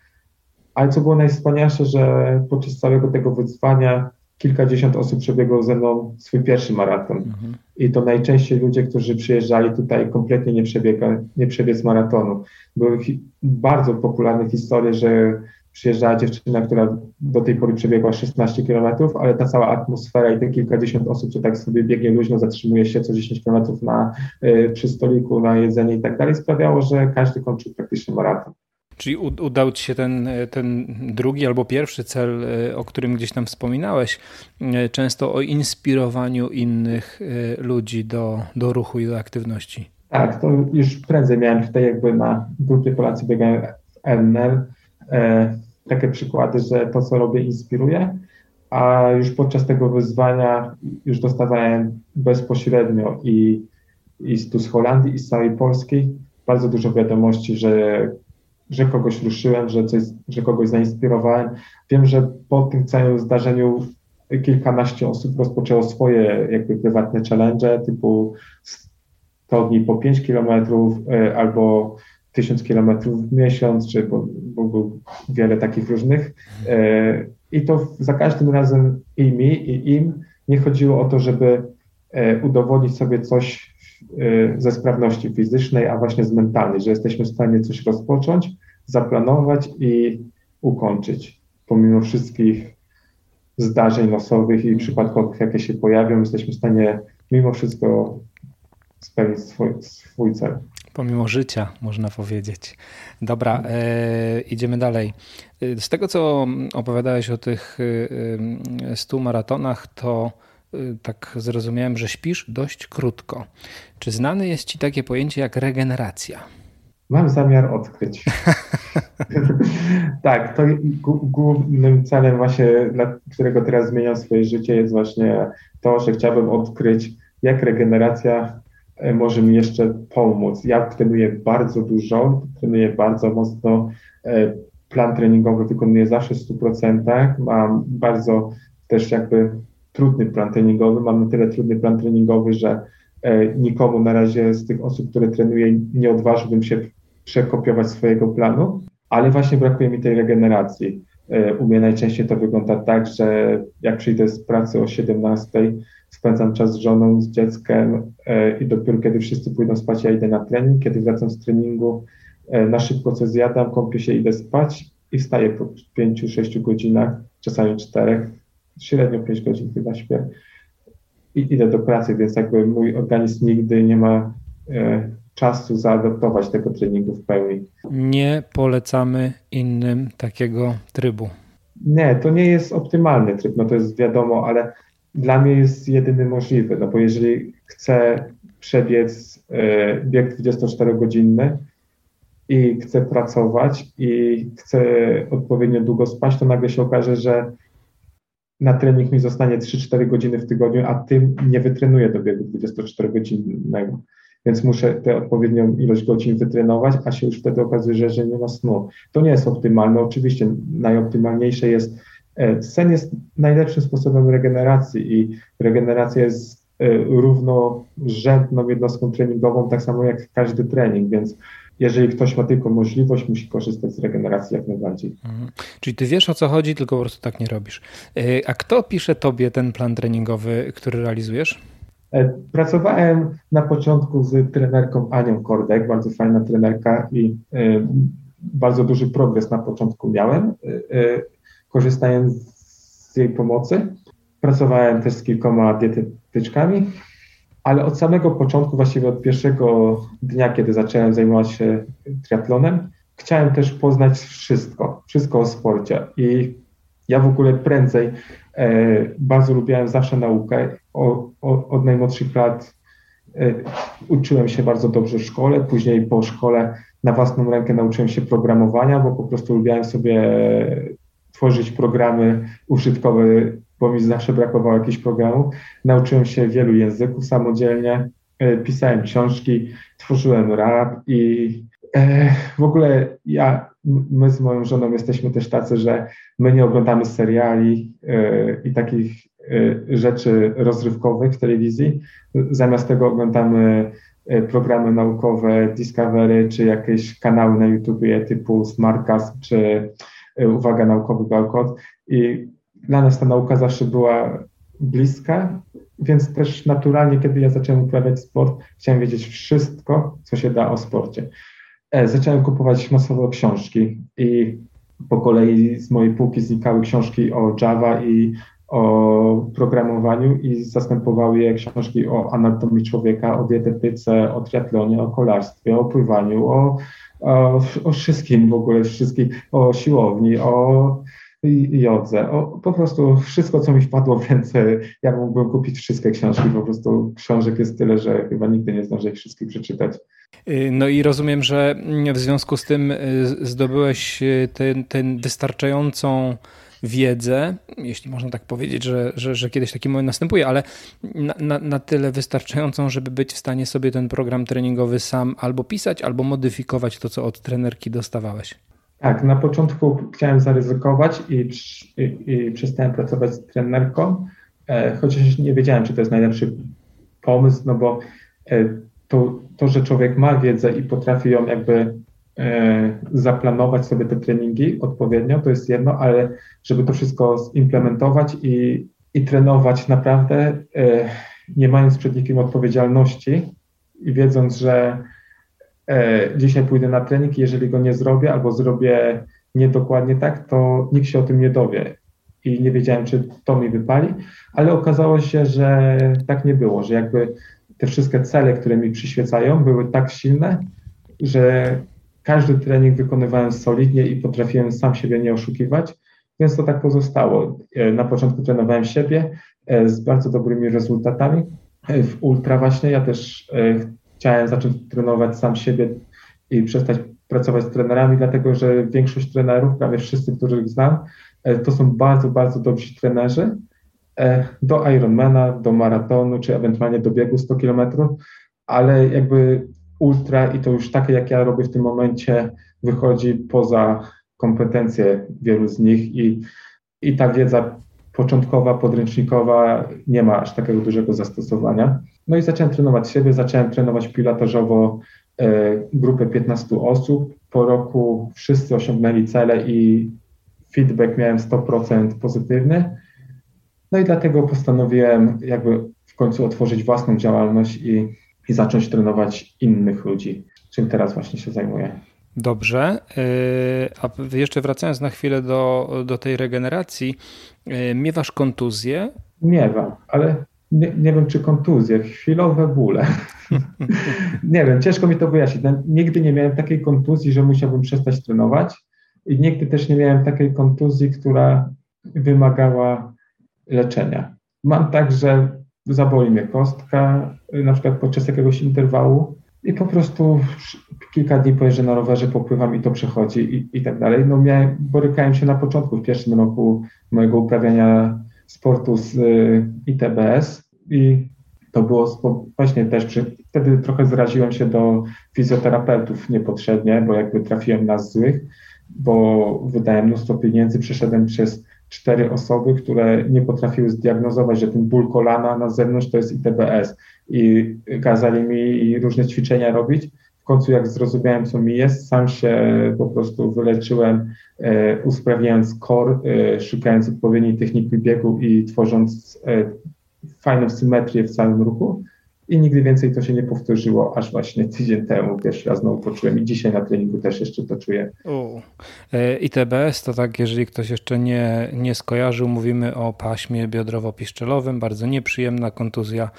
B: Ale co było najwspanialsze, że podczas całego tego wyzwania kilkadziesiąt osób przebiegło ze mną swój pierwszy maraton. Mhm. I to najczęściej ludzie, którzy przyjeżdżali tutaj kompletnie nie, przebiega, nie przebiec maratonu. Były bardzo popularne historie, że przyjeżdżała dziewczyna, która do tej pory przebiegła 16 km, ale ta cała atmosfera i te kilkadziesiąt osób, co tak sobie biegnie luźno, zatrzymuje się co 10 km na, y, przy stoliku na jedzenie i tak dalej, sprawiało, że każdy kończył praktycznie maraton.
A: Czyli udał Ci się ten, ten drugi albo pierwszy cel, e, o którym gdzieś tam wspominałeś, e, często o inspirowaniu innych e, ludzi do, do ruchu i do aktywności.
B: Tak, to już prędzej miałem tutaj jakby na grupie Polacy biegają w NL e, takie przykłady, że to, co robię, inspiruje, a już podczas tego wyzwania już dostawałem bezpośrednio i, i tu z Holandii, i z całej Polski bardzo dużo wiadomości, że że kogoś ruszyłem, że, coś, że kogoś zainspirowałem. Wiem, że po tym całym zdarzeniu kilkanaście osób rozpoczęło swoje jakby prywatne challenge typu 100 dni po 5 kilometrów e, albo 1000 kilometrów w miesiąc, czy bo, bo było wiele takich różnych. E, I to za każdym razem i mi, i im nie chodziło o to, żeby e, udowodnić sobie coś ze sprawności fizycznej, a właśnie z mentalnej, że jesteśmy w stanie coś rozpocząć, zaplanować i ukończyć. Pomimo wszystkich zdarzeń losowych i przypadkowych, jakie się pojawią, jesteśmy w stanie mimo wszystko spełnić swój, swój cel.
A: Pomimo życia, można powiedzieć. Dobra, e, idziemy dalej. E, z tego, co opowiadałeś o tych e, 100 maratonach, to Y, tak zrozumiałem, że śpisz dość krótko. Czy znane jest Ci takie pojęcie jak regeneracja?
B: Mam zamiar odkryć. tak, to głównym celem właśnie, dla którego teraz zmieniam swoje życie jest właśnie to, że chciałbym odkryć, jak regeneracja e, może mi jeszcze pomóc. Ja trenuję bardzo dużo, trenuję bardzo mocno, e, plan treningowy wykonuję zawsze w 100%, mam bardzo też jakby trudny plan treningowy. Mam na tyle trudny plan treningowy, że e, nikomu na razie z tych osób, które trenuję, nie odważyłbym się przekopiować swojego planu, ale właśnie brakuje mi tej regeneracji. E, u mnie najczęściej to wygląda tak, że jak przyjdę z pracy o 17, spędzam czas z żoną, z dzieckiem i dopiero kiedy wszyscy pójdą spać, ja idę na trening. Kiedy wracam z treningu, na szybko coś zjadam, kąpię się, idę spać i wstaję po 5-6 godzinach, czasami 4, średnio 5 godzin chyba śpię i idę do pracy, więc jakby mój organizm nigdy nie ma e, czasu zaadoptować tego treningu w pełni.
A: Nie polecamy innym takiego trybu.
B: Nie, to nie jest optymalny tryb, no to jest wiadomo, ale dla mnie jest jedyny możliwy, no bo jeżeli chcę przebiec e, bieg 24-godzinny, i chcę pracować i chcę odpowiednio długo spać, to nagle się okaże, że na trening mi zostanie 3-4 godziny w tygodniu, a tym nie wytrenuję do biegu 24-godzinnego. Więc muszę tę odpowiednią ilość godzin wytrenować, a się już wtedy okazuje, że nie ma snu. To nie jest optymalne. Oczywiście najoptymalniejsze jest, e, sen jest najlepszym sposobem regeneracji i regeneracja jest e, równorzędną jednostką treningową, tak samo jak każdy trening, więc jeżeli ktoś ma tylko możliwość, musi korzystać z regeneracji jak najbardziej. Mhm.
A: Czyli ty wiesz o co chodzi, tylko po prostu tak nie robisz. E, a kto pisze tobie ten plan treningowy, który realizujesz?
B: E, pracowałem na początku z trenerką Anią Kordek, bardzo fajna trenerka i e, bardzo duży progres na początku miałem, korzystając z jej pomocy. Pracowałem też z kilkoma dietetyczkami ale od samego początku, właściwie od pierwszego dnia, kiedy zacząłem zajmować się triatlonem, chciałem też poznać wszystko, wszystko o sporcie. I ja w ogóle prędzej e, bardzo lubiłem zawsze naukę. O, o, od najmłodszych lat e, uczyłem się bardzo dobrze w szkole, później po szkole na własną rękę nauczyłem się programowania, bo po prostu lubiłem sobie tworzyć programy użytkowe bo mi zawsze brakowało jakichś programów. Nauczyłem się wielu języków samodzielnie, e, pisałem książki, tworzyłem rap i e, w ogóle ja, my z moją żoną jesteśmy też tacy, że my nie oglądamy seriali e, i takich rzeczy rozrywkowych w telewizji. Zamiast tego oglądamy programy naukowe, Discovery, czy jakieś kanały na YouTube typu Smartcast, czy Uwaga Naukowy Balkot. I dla nas ta nauka zawsze była bliska, więc też naturalnie, kiedy ja zacząłem uprawiać sport, chciałem wiedzieć wszystko, co się da o sporcie. E, zacząłem kupować masowo książki i po kolei z mojej półki znikały książki o Java i o programowaniu i zastępowały je książki o anatomii człowieka, o dietetyce, o triatlonie, o kolarstwie, o pływaniu, o, o, o wszystkim w ogóle, wszystkim, o siłowni, o jodze. O, po prostu wszystko, co mi wpadło w ręce, ja mógłbym kupić wszystkie książki. Po prostu książek jest tyle, że chyba nigdy nie zdążę ich wszystkich przeczytać.
A: Y, no i rozumiem, że w związku z tym y, zdobyłeś y, tę wystarczającą wiedzę, jeśli można tak powiedzieć, że, że, że kiedyś taki moment następuje, ale na, na, na, tyle wystarczającą, żeby być w stanie sobie ten program treningowy sam albo pisać, albo modyfikować to, co od trenerki dostawałeś.
B: Tak, na początku chciałem zaryzykować i, i, i przestałem pracować z trenerką, e, chociaż nie wiedziałem, czy to jest najlepszy pomysł, no bo e, to, to, że człowiek ma wiedzę i potrafi ją jakby e, zaplanować sobie te treningi odpowiednio, to jest jedno, ale żeby to wszystko zimplementować i, i trenować naprawdę, e, nie mając przed nikim odpowiedzialności i wiedząc, że dzisiaj pójdę na trening jeżeli go nie zrobię albo zrobię niedokładnie tak, to nikt się o tym nie dowie. I nie wiedziałem, czy to mi wypali, ale okazało się, że tak nie było, że jakby te wszystkie cele, które mi przyświecają, były tak silne, że każdy trening wykonywałem solidnie i potrafiłem sam siebie nie oszukiwać, więc to tak pozostało. E, na początku trenowałem siebie e, z bardzo dobrymi rezultatami. W ultra właśnie ja też chciałem zacząć trenować sam siebie i przestać pracować z trenerami, dlatego że większość trenerów, prawie wszyscy, których znam, e, to są bardzo, bardzo dobrzy trenerzy e, do Ironmana, do maratonu, czy ewentualnie do biegu 100 km, ale jakby ultra i to już takie, jak ja robię w tym momencie, wychodzi poza kompetencje wielu z nich i, i ta wiedza początkowa, podręcznikowa, nie ma aż takiego dużego zastosowania. No i zacząłem trenować siebie, zacząłem trenować pilotażowo e, grupę 15 osób. Po roku wszyscy osiągnęli cele i feedback miałem 100% pozytywny. No i dlatego postanowiłem jakby w końcu otworzyć własną działalność i, i zacząć trenować innych ludzi, czym teraz właśnie się zajmuję.
A: Dobrze. E, a jeszcze wracając na chwilę do, do tej regeneracji, e, miewasz kontuzję?
B: Miewam, ale nie, nie wiem, czy kontuzje, chwilowe bóle. nie wiem, ciężko mi to wyjaśnić. No, nigdy nie miałem takiej kontuzji, że musiałbym przestać trenować i nigdy też nie miałem takiej kontuzji, która wymagała leczenia. Mam tak, że zaboli mnie kostka, na przykład podczas jakiegoś interwału i po prostu kilka dni pojeżdżę na rowerze, popływam i to przechodzi i, i tak dalej. No miałem, borykałem się na początku, w pierwszym roku mojego uprawiania sportu z y, ITBS i to było właśnie też, przy, wtedy trochę zraziłem się do fizjoterapeutów niepotrzebnie, bo jakby trafiłem na złych, bo wydałem mnóstwo pieniędzy, przeszedłem przez cztery osoby, które nie potrafiły zdiagnozować, że ten ból kolana na zewnątrz to jest ITBS i kazali mi różne ćwiczenia robić. Końcu jak zrozumiałem, co mi jest, sam się po prostu wyleczyłem, e, usprawniając core, e, szukając odpowiedniej techniki biegu i tworząc e, fajną symetrię w całym ruchu. I nigdy więcej to się nie powtórzyło, aż właśnie tydzień temu pierwszy raz znowu poczułem i dzisiaj na treningu też jeszcze to czuję.
A: E, ITBS to tak, jeżeli ktoś jeszcze nie, nie skojarzył, mówimy o paśmie biodrowo-piszczelowym, bardzo nieprzyjemna kontuzja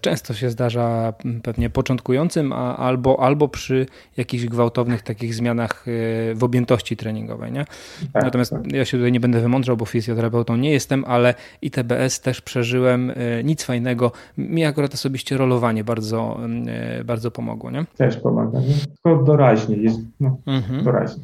A: często się zdarza pewnie początkującym, a, albo, albo przy jakichś gwałtownych takich zmianach e, w objętości treningowej. Nie? Tak, Natomiast tak. ja się tutaj nie będę wymądrzał, bo fizjoterapeutą nie jestem, ale ITBS też przeżyłem. E, nic fajnego. Mi akurat osobiście rolowanie bardzo, bardzo pomogło. Nie?
B: Też pomaga. Nie? Tylko doraźnie. Jest, no, mhm. doraźnie.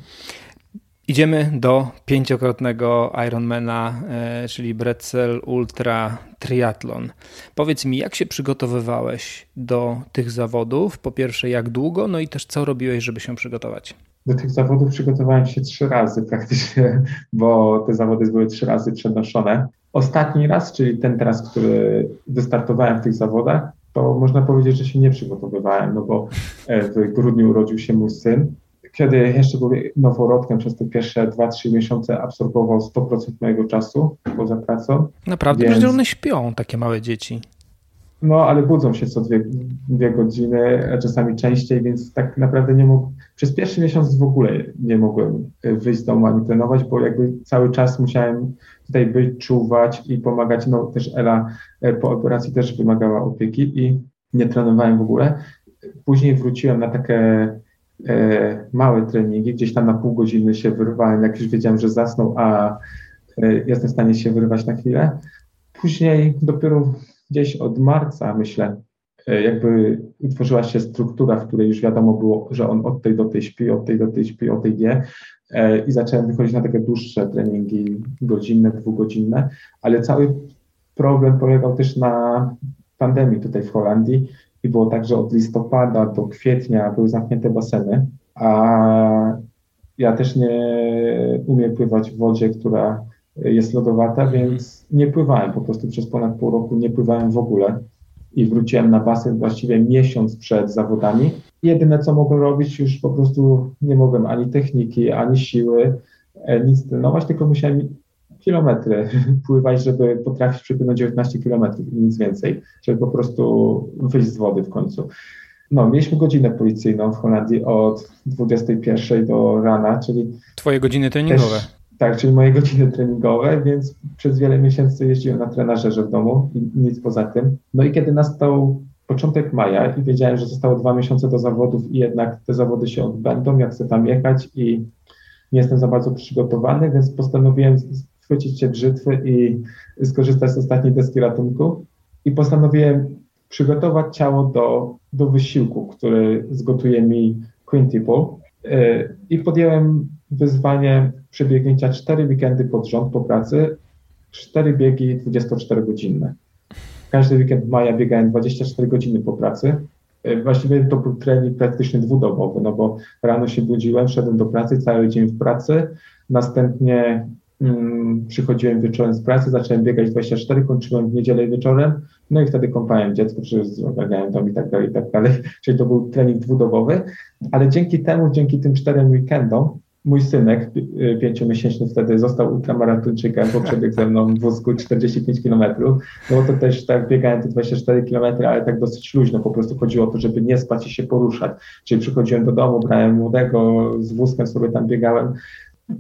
A: Idziemy do pięciokrotnego Ironmana, e, czyli Bretzel Ultra Triathlon. Powiedz mi, jak się przygotowywałeś do tych zawodów? Po pierwsze, jak długo? No i też co robiłeś, żeby się przygotować?
B: Do tych zawodów przygotowałem się trzy razy praktycznie, bo te zawody były trzy razy przenoszone. Ostatni raz, czyli ten teraz, który wystartowałem w tych zawodach, to można powiedzieć, że się nie przygotowywałem, no bo e, w grudniu urodził się mój syn kiedy jeszcze był noworodkiem, przez te pierwsze 2-3 miesiące absorbował 100% mojego czasu poza pracą.
A: Naprawdę, więc... one śpią, takie małe dzieci.
B: No, ale budzą się co dwie, dwie godziny, a czasami częściej, więc tak naprawdę nie mógł. Przez pierwszy miesiąc w ogóle nie mogłem wyjść z domu ani trenować, bo jakby cały czas musiałem tutaj być, czuwać i pomagać. No też Ela e, po operacji też wymagała opieki i nie trenowałem w ogóle. Później wróciłem na takie małe treningi, gdzieś tam na pół godziny się wyrwałem, jak już wiedziałem, że zasnął, a e, jestem w stanie się wyrwać na chwilę. Później dopiero gdzieś od marca, myślę, e, jakby utworzyła się struktura, w której już wiadomo było, że on od tej do tej śpi, od tej do tej śpi, od tej nie. E, I zacząłem wychodzić na takie dłuższe treningi, godzinne, dwugodzinne, ale cały problem polegał też na pandemii tutaj w Holandii, i było tak, że od listopada do kwietnia były zamknięte baseny, a ja też nie umiem pływać w wodzie, która jest lodowata, mhm. więc nie pływałem po prostu przez ponad pół roku, nie pływałem w ogóle i wróciłem na basen właściwie miesiąc przed zawodami. Jedyne, co mogłem robić, już po prostu nie mogłem ani techniki, ani siły, e, nic trenować, tylko musiałem kilometry pływać, żeby potrafić przepłynąć 19 kilometrów i nic więcej, żeby po prostu wyjść z wody w końcu. No, mieliśmy godzinę policyjną w Holandii od 21 do rana, czyli...
A: Twoje godziny treningowe. Też,
B: tak, czyli moje godziny treningowe, więc przez wiele miesięcy jeździłem na trenażerze w domu i nic poza tym. No i kiedy nastał początek maja i wiedziałem, że zostało dwa miesiące do zawodów i jednak te zawody się odbędą, jak chcę tam jechać i nie jestem za bardzo przygotowany, więc postanowiłem chwycić się brzytwy i skorzystać z ostatniej deski ratunku. I postanowiłem przygotować ciało do, do wysiłku, który zgotuje mi Quintuple. I podjąłem wyzwanie przebiegnięcia cztery weekendy pod rząd po pracy, cztery biegi 24-godzinne. Każdy weekend maja biegałem 24 godziny po pracy. E, właściwie to był trening praktycznie dwudobowy, no bo rano się budziłem, szedłem do pracy, cały dzień w pracy, następnie przychodziłem wieczorem z pracy, zacząłem biegać 24, kończyłem w niedzielę wieczorem, no i wtedy kąpałem dziecko, ogarniałem dom i tak dalej, i tak dalej, czyli to był trening dwudobowy, ale dzięki temu, dzięki tym czterem weekendom, mój synek, y, pięciomiesięczny wtedy, został ultramaratończykiem, bo przebiegł ze mną w wózku 45 km. No to też tak biegałem te 24 km, ale tak dosyć luźno, po prostu chodziło o to, żeby nie spać i się poruszać. Czyli przychodziłem do domu, brałem młodego, z wózkiem sobie tam biegałem,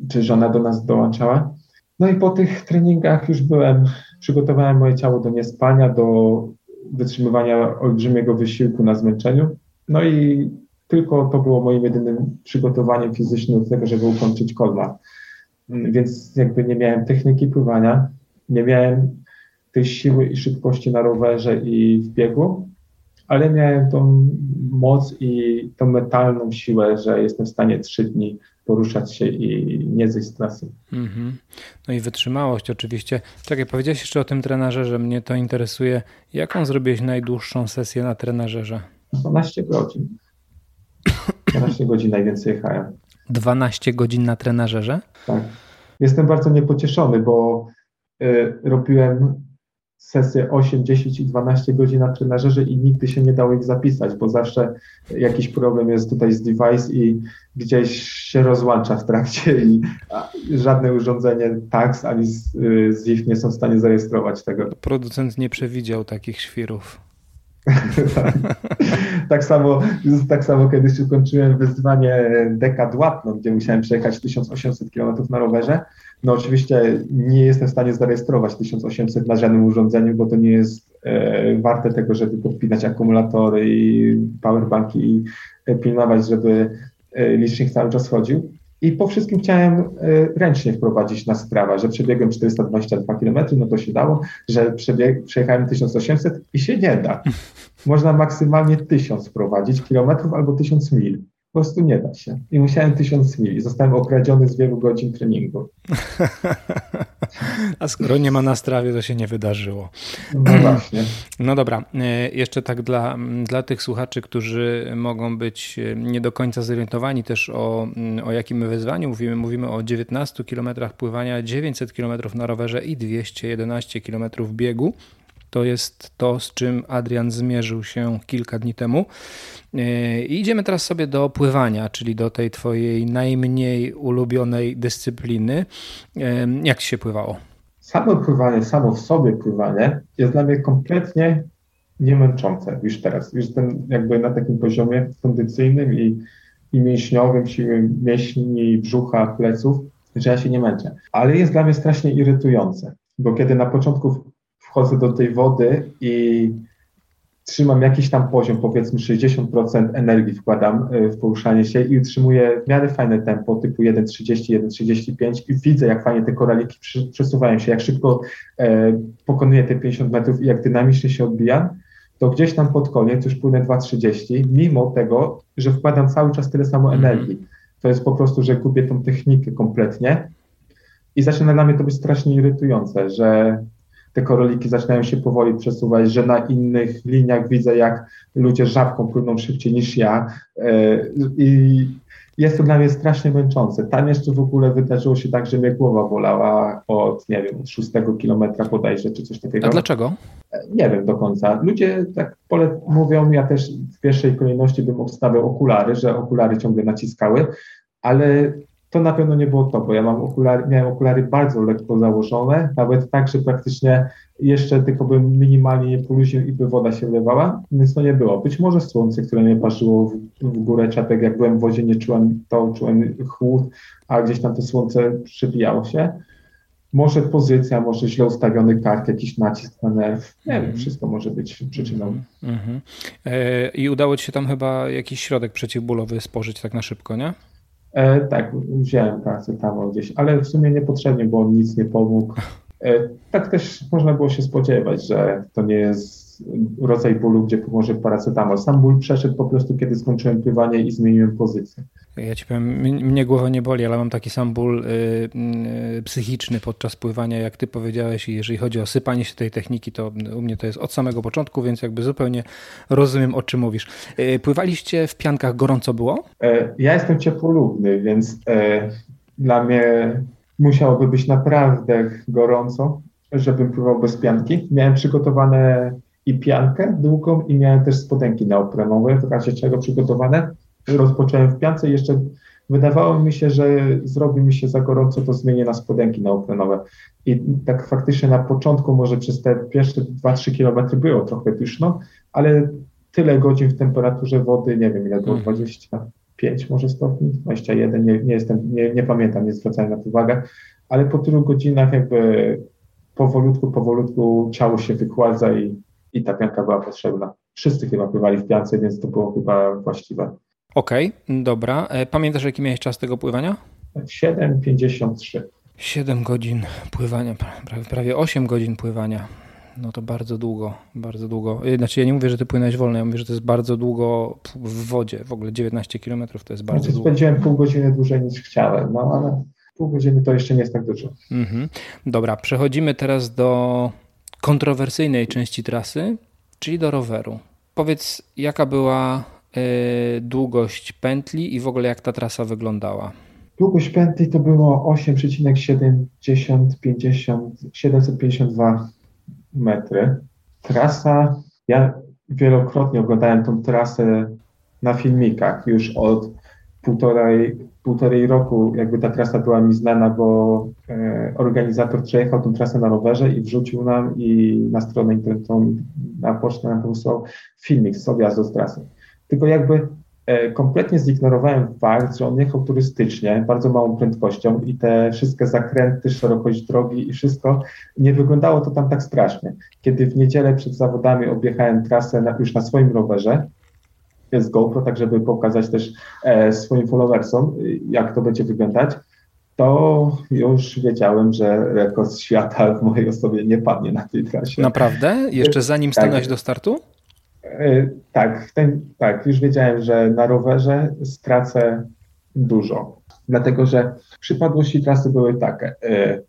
B: czy żona do nas dołączała. No i po tych treningach już byłem, przygotowałem moje ciało do niespania, do wytrzymywania olbrzymiego wysiłku na zmęczeniu. No i tylko to było moim jedynym przygotowaniem fizycznym do tego, żeby ukończyć kolma. Więc jakby nie miałem techniki pływania, nie miałem tej siły i szybkości na rowerze i w biegu, ale miałem tą moc i tą mentalną siłę, że jestem w stanie trzy dni poruszać się i nie zejść z trasy. Mm -hmm.
A: No i wytrzymałość oczywiście. Czekaj, powiedziałeś jeszcze o tym trenerze, że mnie to interesuje. Jaką zrobiłeś najdłuższą sesję na trenerze?
B: 12 godzin. 12 godzin najwięcej jechałem.
A: 12 godzin na trenażerze?
B: Tak. Jestem bardzo niepocieszony, bo y, robiłem sesje 8, 10 i 12 godzin na trenażerze i nigdy się nie dało ich zapisać, bo zawsze jakiś problem jest tutaj z device i gdzieś się rozłącza w trakcie i żadne urządzenie TAX ani ZIF y, nie są w stanie zarejestrować tego.
A: Producent nie przewidział takich świrów
B: tak. samo, tak samo kiedyś ukończyłem wyzwanie Decathlon, gdzie musiałem przejechać 1800 km na rowerze. No oczywiście nie jestem w stanie zarejestrować 1800 na żadnym urządzeniu, bo to nie jest e, warte tego, żeby podpinać akumulatory i powerbanki i pilnować, żeby e, licznik cały czas chodził. I po wszystkim chciałem e, ręcznie wprowadzić na sprawę, że przebiegłem 422 km, no to się dało, że przebieg, przejechałem 1800 i się nie da. Można maksymalnie 1000 wprowadzić kilometrów albo 1000 mil. Po prostu nie da się. I musiałem 1000 mil. Zostałem okradziony z wielu godzin treningu.
A: A skoro nie ma na strawie, to się nie wydarzyło.
B: No właśnie.
A: No dobra, e, jeszcze tak dla, dla tych słuchaczy, którzy mogą być e, nie do końca zorientowani też o, o jakim wyzwaniu mówimy. Mówimy o 19 km pływania, 900 km na rowerze i 211 km biegu. To jest to, z czym Adrian zmierzył się kilka dni temu. E, I idziemy teraz sobie do pływania, czyli do tej twojej najmniej ulubionej dyscypliny. E, jak ci się pływało?
B: Samo pływanie, samo w sobie pływanie jest dla mnie kompletnie niemęczące już teraz. Już jestem jakby na takim poziomie kondycyjnym i, i mięśniowym, siły mięśni, brzucha, pleców, że ja się nie męczę. Ale jest dla mnie strasznie irytujące, bo kiedy na początku wchodzę do tej wody i trzymam jakiś tam poziom, powiedzmy 60% energii wkładam e, w poruszanie się i utrzymuję w miarę fajne tempo typu 1,30, 1,35 i widzę, jak fajnie te koraliki przesuwają się, jak szybko e, pokonuję te 50 metrów i jak dynamicznie się odbijam, to gdzieś tam pod koniec już płynę 2,30, mimo tego, że wkładam cały czas tyle samo mhm. energii. To jest po prostu, że gubię tą technikę kompletnie i zaczyna dla mnie to być strasznie irytujące, że te koroliki zaczynają się powoli przesuwać, że na innych liniach widzę, jak ludzie żabką płyną szybciej niż ja e, i jest to dla mnie strasznie męczące. Tam jeszcze w ogóle wydarzyło się tak, że mnie głowa bolała od, nie wiem, od szóstego kilometra bodajże, czy coś takiego.
A: A dlaczego?
B: E, nie wiem do końca. Ludzie tak pole mówią, ja też w pierwszej kolejności bym obstawiał okulary, że okulary ciągle naciskały, ale to na pewno nie było to, bo ja mam okulary, miałem okulary bardzo lekko założone, nawet tak, że praktycznie jeszcze tylko bym minimalnie nie poluźnił i by woda się wlewała, więc to nie było. Być może słońce, które mnie parzyło w, w górę czapek, jak byłem w wodzie, nie czułem to, czułem chłód, a gdzieś tam to słońce przebijało się. Może pozycja, może źle ustawiony kark, jakiś nacisk na nerw. Nie wiem, mhm. wszystko może być przyczyną. Mm -hmm.
A: e, I udało Ci się tam chyba jakiś środek przeciwbólowy spożyć tak na szybko, nie?
B: E, tak, wziąłem paracetamol gdzieś, ale w sumie niepotrzebnie, bo on nic nie pomógł. E, tak też można było się spodziewać, że to nie jest rodzaj bólu, gdzie pomoże paracetamol. Sam ból przeszedł po prostu, kiedy skończyłem pływanie i zmieniłem pozycję.
A: Ja ci powiem, mnie głowa nie boli, ale mam taki sam ból y, y, psychiczny podczas pływania, jak ty powiedziałeś i jeżeli chodzi o sypanie się tej techniki, to u mnie to jest od samego początku, więc jakby zupełnie rozumiem, o czym mówisz. Y, pływaliście w piankach, gorąco było?
B: E, ja jestem ciepłolubny, więc e, dla mnie musiałoby być naprawdę gorąco, żebym pływał bez pianki. Miałem przygotowane i piankę długą i miałem też spodenki neoprenowe, w razie czego przygotowane. Rozpocząłem w piance i jeszcze wydawało mi się, że zrobi mi się za gorąco, to zmienię na spodenki neoprenowe. I tak faktycznie na początku może przez te pierwsze 2-3 kilometry było trochę pyszno, ale tyle godzin w temperaturze wody, nie wiem ile było, 25 mhm. może stopni, 21, nie, nie jestem, nie, nie pamiętam, nie zwracałem na to uwagę, ale po tylu godzinach jakby powolutku, powolutku ciało się wykładza i, i ta pianka była potrzebna. Wszyscy chyba pływali w piance, więc to było chyba właściwe.
A: Okej, okay, dobra. E, pamiętasz, jaki miałeś czas tego pływania?
B: 7,53.
A: 7 godzin pływania, prawie, prawie 8 godzin pływania. No to bardzo długo, bardzo długo. E, znaczy ja nie mówię, że ty płynąłeś wolno, ja mówię, że to jest bardzo długo w wodzie. W ogóle 19 km to jest bardzo znaczy, długo.
B: Spędziłem pół godziny dłużej niż chciałem, no ale pół godziny to jeszcze nie jest tak dużo. Mhm.
A: Dobra, przechodzimy teraz do kontrowersyjnej części trasy, czyli do roweru. Powiedz, jaka była długość pętli i w ogóle jak ta trasa wyglądała?
B: Długość pętli to było 8,752 metry. Trasa, ja wielokrotnie oglądałem tą trasę na filmikach już od półtorej, półtorej roku, jakby ta trasa była mi znana, bo e, organizator przejechał tą trasę na rowerze i wrzucił nam i na stronę internetową, na pocztę nam wysłał filmik z objazdu z trasy. Tylko jakby e, kompletnie zignorowałem fakt, że on jechał turystycznie, bardzo małą prędkością i te wszystkie zakręty, szerokość drogi i wszystko, nie wyglądało to tam tak strasznie. Kiedy w niedzielę przed zawodami objechałem trasę na, już na swoim rowerze, z GoPro, tak żeby pokazać też e, swoim followersom, jak to będzie wyglądać, to już wiedziałem, że rekord świata w mojej osobie nie padnie na tej trasie.
A: Naprawdę? Jeszcze zanim tak. stanąłeś do startu?
B: E, tak, ten, tak, już wiedziałem, że na rowerze stracę dużo, dlatego że przypadłości trasy były takie. E,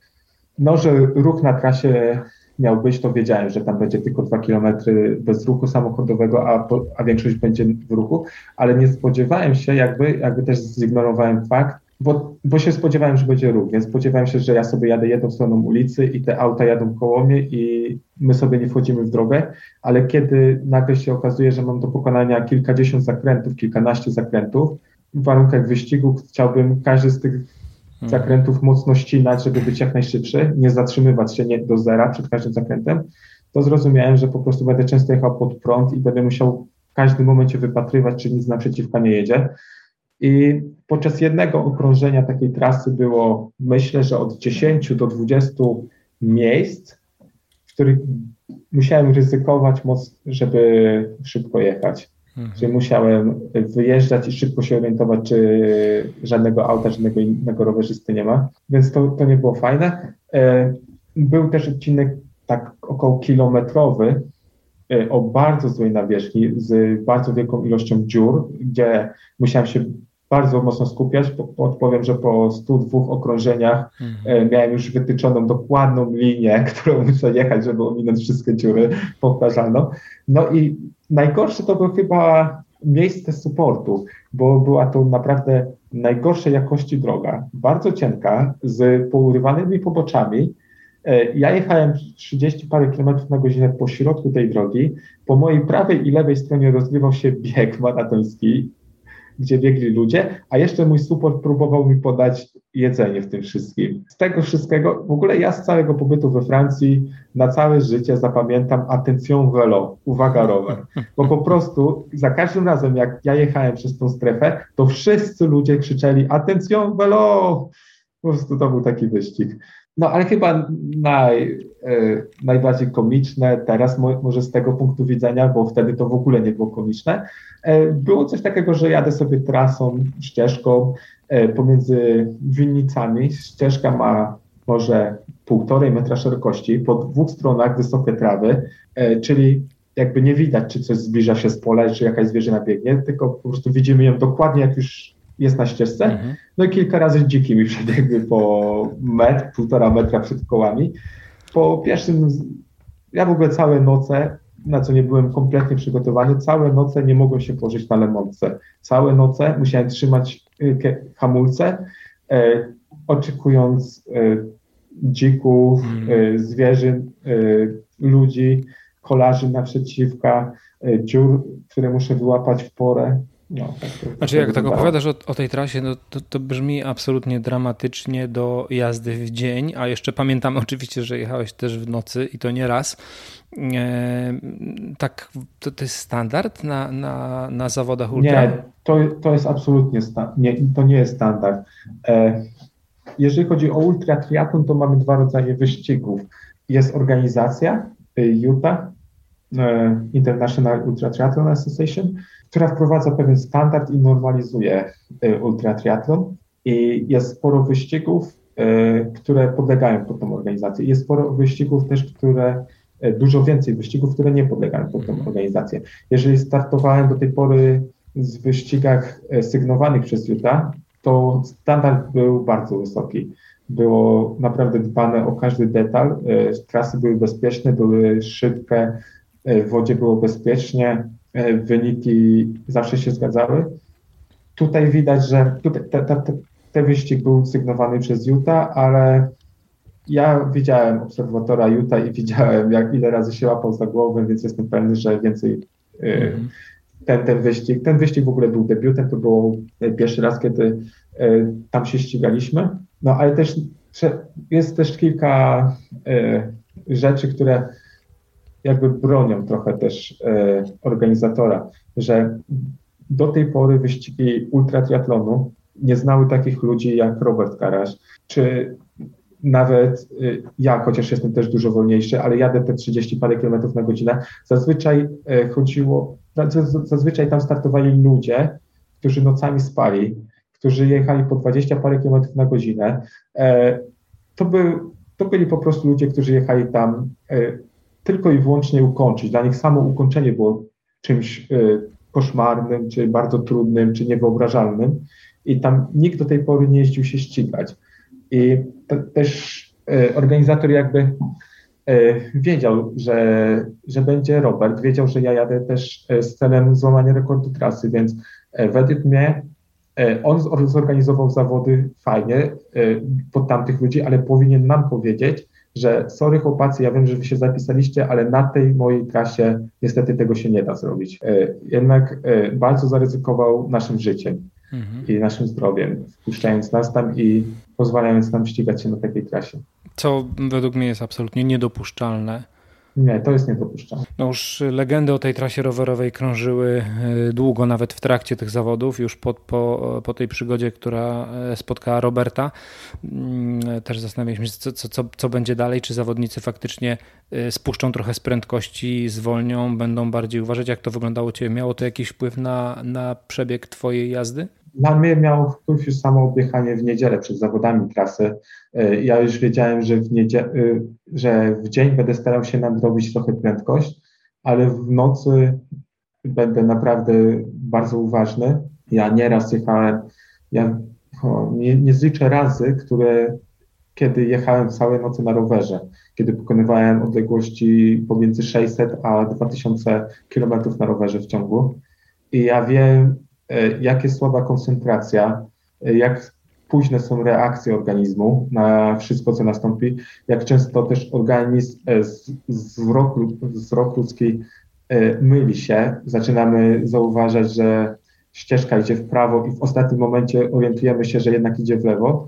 B: no, że ruch na trasie miał być, to wiedziałem, że tam będzie tylko dwa kilometry bez ruchu samochodowego, a, a większość będzie w ruchu, ale nie spodziewałem się, jakby, jakby też zignorowałem fakt, bo, bo się spodziewałem, że będzie ruch, więc spodziewałem się, że ja sobie jadę jedną stroną ulicy i te auta jadą koło mnie i my sobie nie wchodzimy w drogę, ale kiedy nagle się okazuje, że mam do pokonania kilkadziesiąt zakrętów, kilkanaście zakrętów, w warunkach wyścigu chciałbym każdy z tych Mhm. zakrętów mocno ścinać, żeby być jak najszybszy, nie zatrzymywać się nie do zera przed każdym zakrętem, to zrozumiałem, że po prostu będę często jechał pod prąd i będę musiał w każdym momencie wypatrywać, czy nic naprzeciwka nie jedzie. I podczas jednego okrążenia takiej trasy było, myślę, że od 10 do 20 miejsc, w których musiałem ryzykować mocno, żeby szybko jechać. Mhm. Czyli musiałem wyjeżdżać i szybko się orientować, czy żadnego auta, żadnego innego rowerzysty nie ma. Więc to, to nie było fajne. E, był też odcinek tak około kilometrowy e, o bardzo złej nawierzchni, z bardzo wielką ilością dziur, gdzie musiałem się bardzo mocno skupiać. Odpowiem, że po 102 okrążeniach mhm. miałem już wytyczoną dokładną linię, którą muszę jechać, żeby ominąć wszystkie dziury powtarzalną. No i najgorsze to było chyba miejsce supportu, bo była to naprawdę najgorszej jakości droga, bardzo cienka, z pourywanymi poboczami. E, ja jechałem 30 parę kilometrów na godzinę po środku tej drogi. Po mojej prawej i lewej stronie rozgrywał się bieg maratoński gdzie biegli ludzie, a jeszcze mój support próbował mi podać jedzenie w tym wszystkim. Z tego wszystkiego, w ogóle ja z całego pobytu we Francji na całe życie zapamiętam attention vélo, uwaga rower, bo po prostu za każdym razem jak ja jechałem przez tą strefę, to wszyscy ludzie krzyczeli attention vélo, po prostu to był taki wyścig. No ale chyba naj, e, najbardziej komiczne teraz, mo, może z tego punktu widzenia, bo wtedy to w ogóle nie było komiczne, e, było coś takiego, że jadę sobie trasą, ścieżką e, pomiędzy winnicami. Ścieżka ma może półtorej metra szerokości, po dwóch stronach wysokie trawy, czyli jakby nie widać, czy coś zbliża się z pola, czy jakaś zwierzyna biegnie, tylko po prostu widzimy ją dokładnie, jak już jest na ścieżce. Mhm. No i kilka razy dziki mi przebiegły po metr, półtora metra przed kołami. Po pierwszym, ja w ogóle całe noce, na co nie byłem kompletnie przygotowany, całe noce nie mogłem się położyć na lemonce. Całe noce musiałem trzymać y, hamulce. E, oczekując dzików, mm. zwierzyn, ludzi, kolarzy naprzeciwka, dziur, które muszę wyłapać w porę.
A: No, tak znaczy, jak tak opowiadasz o, o tej trasie, no, to, to brzmi absolutnie dramatycznie do jazdy w dzień, a jeszcze pamiętam oczywiście, że jechałeś też w nocy i to nie raz. E, tak, to, to jest standard na, na, na zawodach ultra?
B: Nie, to, to jest absolutnie, nie, to nie jest standard. E, jeżeli chodzi o ultra triathlon, to mamy dwa rodzaje wyścigów. Jest organizacja y, Utah, e, International Ultra Triathlon Association, która wprowadza pewien standard i normalizuje y, ultra triathlon. I jest sporo wyścigów, y, które podlegają pod tą organizację. Jest sporo wyścigów też, które y, dużo więcej wyścigów, które nie podlegają pod tą organizację. Jeżeli startowałem do tej pory z wyścigach sygnowanych przez Utah, to standard był bardzo wysoki. Było naprawdę dbane o każdy detal. Trasy były bezpieczne, były szybkie, w wodzie było bezpiecznie, E, wyniki zawsze się zgadzały. Tutaj widać, że tutaj te, te, te wyścig był sygnowany przez Utah, ale ja widziałem obserwatora Utah i widziałem, jak ile razy się łapał za głowę, więc jestem pewny, że więcej mm. ten, ten wyścig, ten wyścig w ogóle był debiutem, to był pierwszy raz, kiedy e, tam się ścigaliśmy, no ale też jest też kilka rzeczy, które jakby bronią trochę też e, organizatora, że do tej pory wyścigi ultratriatlonu nie znały takich ludzi jak Robert Karaś, czy nawet e, ja, chociaż jestem też dużo wolniejszy, ale jadę te 30 parę kilometrów na godzinę, zazwyczaj e, chodziło, zazwyczaj tam startowali ludzie, którzy nocami spali, którzy jechali po 20 parę kilometrów na godzinę. E, to, był, to byli po prostu ludzie, którzy jechali tam tylko i wyłącznie ukończyć. Dla nich samo ukończenie było czymś y, koszmarnym, czy bardzo trudnym, czy niewyobrażalnym. I tam nikt do tej pory nie jeździł się ścigać. I też y, organizator jakby y, wiedział, że, że będzie Robert, wiedział, że ja jadę też z celem złamania rekordu trasy, więc według mnie on zorganizował zawody fajnie pod tamtych ludzi, ale powinien nam powiedzieć, że sorry chłopacy, ja wiem, że wy się zapisaliście, ale na tej mojej trasie niestety tego się nie da zrobić. E, jednak e, bardzo zaryzykował naszym życiem mhm. i naszym zdrowiem, wpuszczając nas tam i pozwalając nam ścigać się na takiej trasie.
A: Co według mnie jest absolutnie niedopuszczalne
B: nie, to jest niedopuszczalne.
A: No już legendy o tej trasie rowerowej krążyły e, długo, nawet w trakcie tych zawodów, już po, po, po tej przygodzie, która e, spotkała Roberta. Mm, też zastanawialiśmy się, co, co, co będzie dalej, czy zawodnicy faktycznie e, spuszczą trochę z prędkości, zwolnią, będą bardziej uważać, jak to wyglądało u Ciebie. Miało to jakiś wpływ na, na przebieg Twojej jazdy?
B: Dla mnie miało wpływ już samo objechanie w niedzielę przed zawodami trasy. E, ja już wiedziałem, że w, niedzielę, że w dzień będę starał się nadrobić trochę prędkość, ale w nocy będę naprawdę bardzo uważny. Ja nieraz jechałem, ja nie, nie zliczę razy, które kiedy jechałem całe noce na rowerze, kiedy pokonywałem odległości pomiędzy 600 a 2000 kilometrów na rowerze w ciągu. I ja wiem, E, jak jest słaba koncentracja, e, jak późne są reakcje organizmu na wszystko, co nastąpi, jak często też organizm, e, wzrok, wzrok ludzki myli się, zaczynamy zauważać, że ścieżka idzie w prawo i w ostatnim momencie orientujemy się, że jednak idzie w lewo.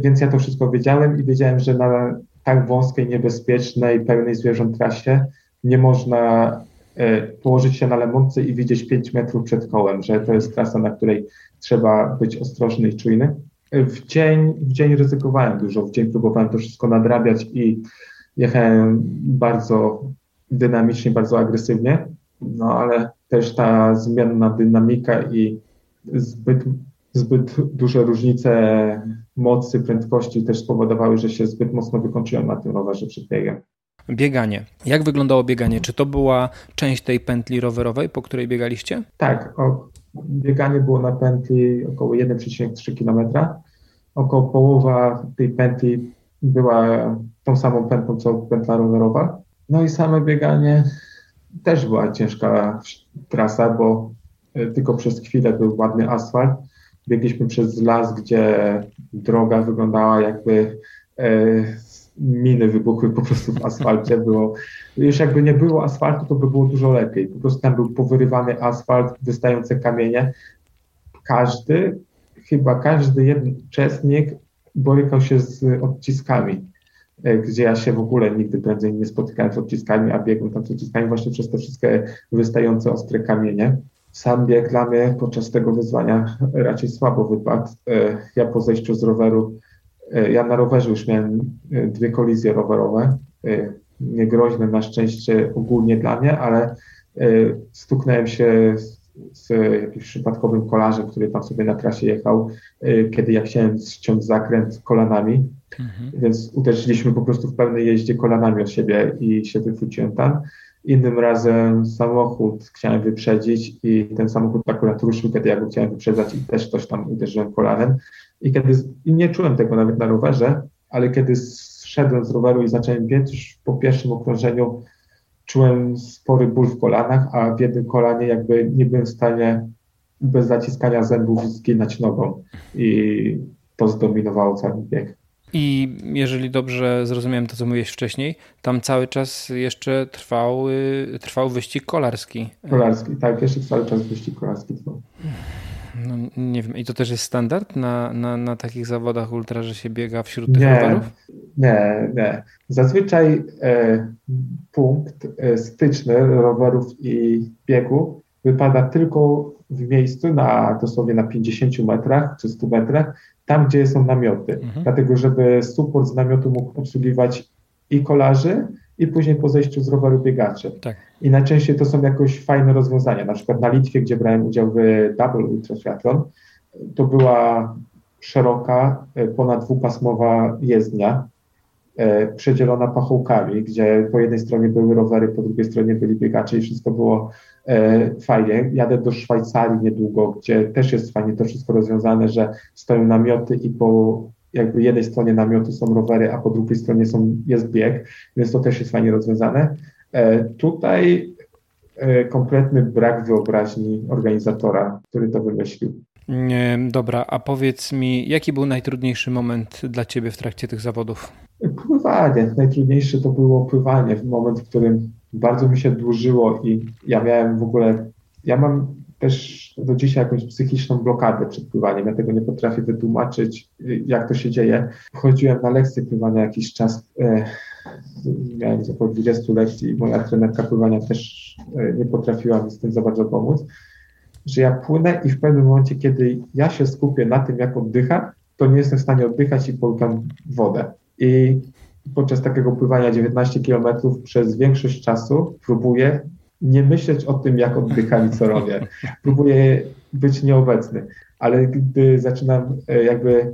B: Więc ja to wszystko wiedziałem i wiedziałem, że na tak wąskiej, niebezpiecznej, pełnej zwierząt trasie nie można położyć się na lemonce i widzieć 5 metrów przed kołem, że to jest trasa, na której trzeba być ostrożny i czujny. E, w dzień, w dzień ryzykowałem dużo, w dzień próbowałem to wszystko nadrabiać i jechałem bardzo dynamicznie, bardzo agresywnie, no ale też ta zmienna dynamika i zbyt, zbyt duże różnice mocy, prędkości też spowodowały, że się zbyt mocno wykończyłem na tym rowerze przed biegiem.
A: Bieganie. Jak wyglądało bieganie? Czy to była część tej pętli rowerowej, po której biegaliście?
B: Tak. O, bieganie było na pętli około 1,3 km. Około połowa tej pętli była tą samą pętlą, co pętla rowerowa. No i same bieganie też była ciężka trasa, bo e, tylko przez chwilę był ładny asfalt. biegliśmy przez las, gdzie droga wyglądała jakby e, miny wybuchły po prostu w asfalcie. Było, już jakby nie było asfaltu, to by było dużo lepiej. Po prostu tam był powyrywany asfalt, wystające kamienie. Każdy, chyba każdy jeden uczestnik borykał się z odciskami, e, gdzie ja się w ogóle nigdy prędzej nie spotykałem z odciskami, a biegłem tam z odciskami właśnie przez te wszystkie wystające ostre kamienie. Sam bieg dla mnie podczas tego wyzwania raczej słabo wypadł. E, ja po zejściu z roweru, ja na rowerze już miałem dwie kolizje rowerowe, niegroźne na szczęście ogólnie dla mnie, ale stuknąłem się z jakimś przypadkowym kolarzem, który tam sobie na trasie jechał, kiedy ja chciałem ściąć zakręt kolanami, mhm. więc uderzyliśmy po prostu w pełnej jeździe kolanami od siebie i się wychwyciłem tam. Innym razem samochód chciałem wyprzedzić i ten samochód akurat ruszył, kiedy ja go chciałem wyprzedzać i też coś tam uderzyłem kolanem. I kiedy, i nie czułem tego nawet na rowerze, ale kiedy zszedłem z roweru i zacząłem biec, już po pierwszym okrążeniu czułem spory ból w kolanach, a w jednym kolanie jakby nie byłem w stanie bez zaciskania zębów zginać nogą i to zdominowało cały bieg.
A: I jeżeli dobrze zrozumiałem to, co mówiłeś wcześniej, tam cały czas jeszcze trwał, trwał wyścig kolarski.
B: Kolarski, tak, jeszcze cały czas wyścig kolarski trwał.
A: No, nie wiem, i to też jest standard na, na, na takich zawodach ultra, że się biega wśród tych nie, rowerów?
B: Nie, nie. Zazwyczaj e, punkt e, styczny rowerów i biegu wypada tylko w miejscu na dosłownie na 50 metrach czy 100 metrach, tam gdzie są namioty. Mhm. Dlatego, żeby support z namiotu mógł obsługiwać i kolarzy, i później po zejściu z roweru biegaczy. Tak. I najczęściej to są jakoś fajne rozwiązania. Na przykład na Litwie, gdzie brałem udział w Double Ultra Triathlon, to była szeroka, e, ponad dwupasmowa jezdnia, e, przedzielona pachołkami, gdzie po jednej stronie były rowery, po drugiej stronie byli biegacze i wszystko było e, fajnie. Jadę do Szwajcarii niedługo, gdzie też jest fajnie to wszystko rozwiązane, że stoją namioty i po jakby jednej stronie namiotu są rowery, a po drugiej stronie są, jest bieg, więc to też jest fajnie rozwiązane. E, tutaj e, kompletny brak wyobraźni organizatora, który to wymyślił.
A: Dobra, a powiedz mi, jaki był najtrudniejszy moment dla Ciebie w trakcie tych zawodów?
B: Pływanie. Najtrudniejsze to było pływanie, w moment, w którym bardzo mi się dłużyło i ja miałem w ogóle, ja mam też do dzisiaj jakąś psychiczną blokadę przed pływaniem. Ja tego nie potrafię wytłumaczyć, jak to się dzieje. Chodziłem na lekcje pływania jakiś czas. E, miałem około 20 lekcji i moja trenerka pływania też e, nie potrafiła mi z tym za bardzo pomóc. Że ja płynę i w pewnym momencie, kiedy ja się skupię na tym, jak oddycham, to nie jestem w stanie oddychać i połykam wodę. I podczas takiego pływania 19 km przez większość czasu próbuję nie myśleć o tym, jak oddycham i co robię. Próbuję być nieobecny, ale gdy zaczynam e, jakby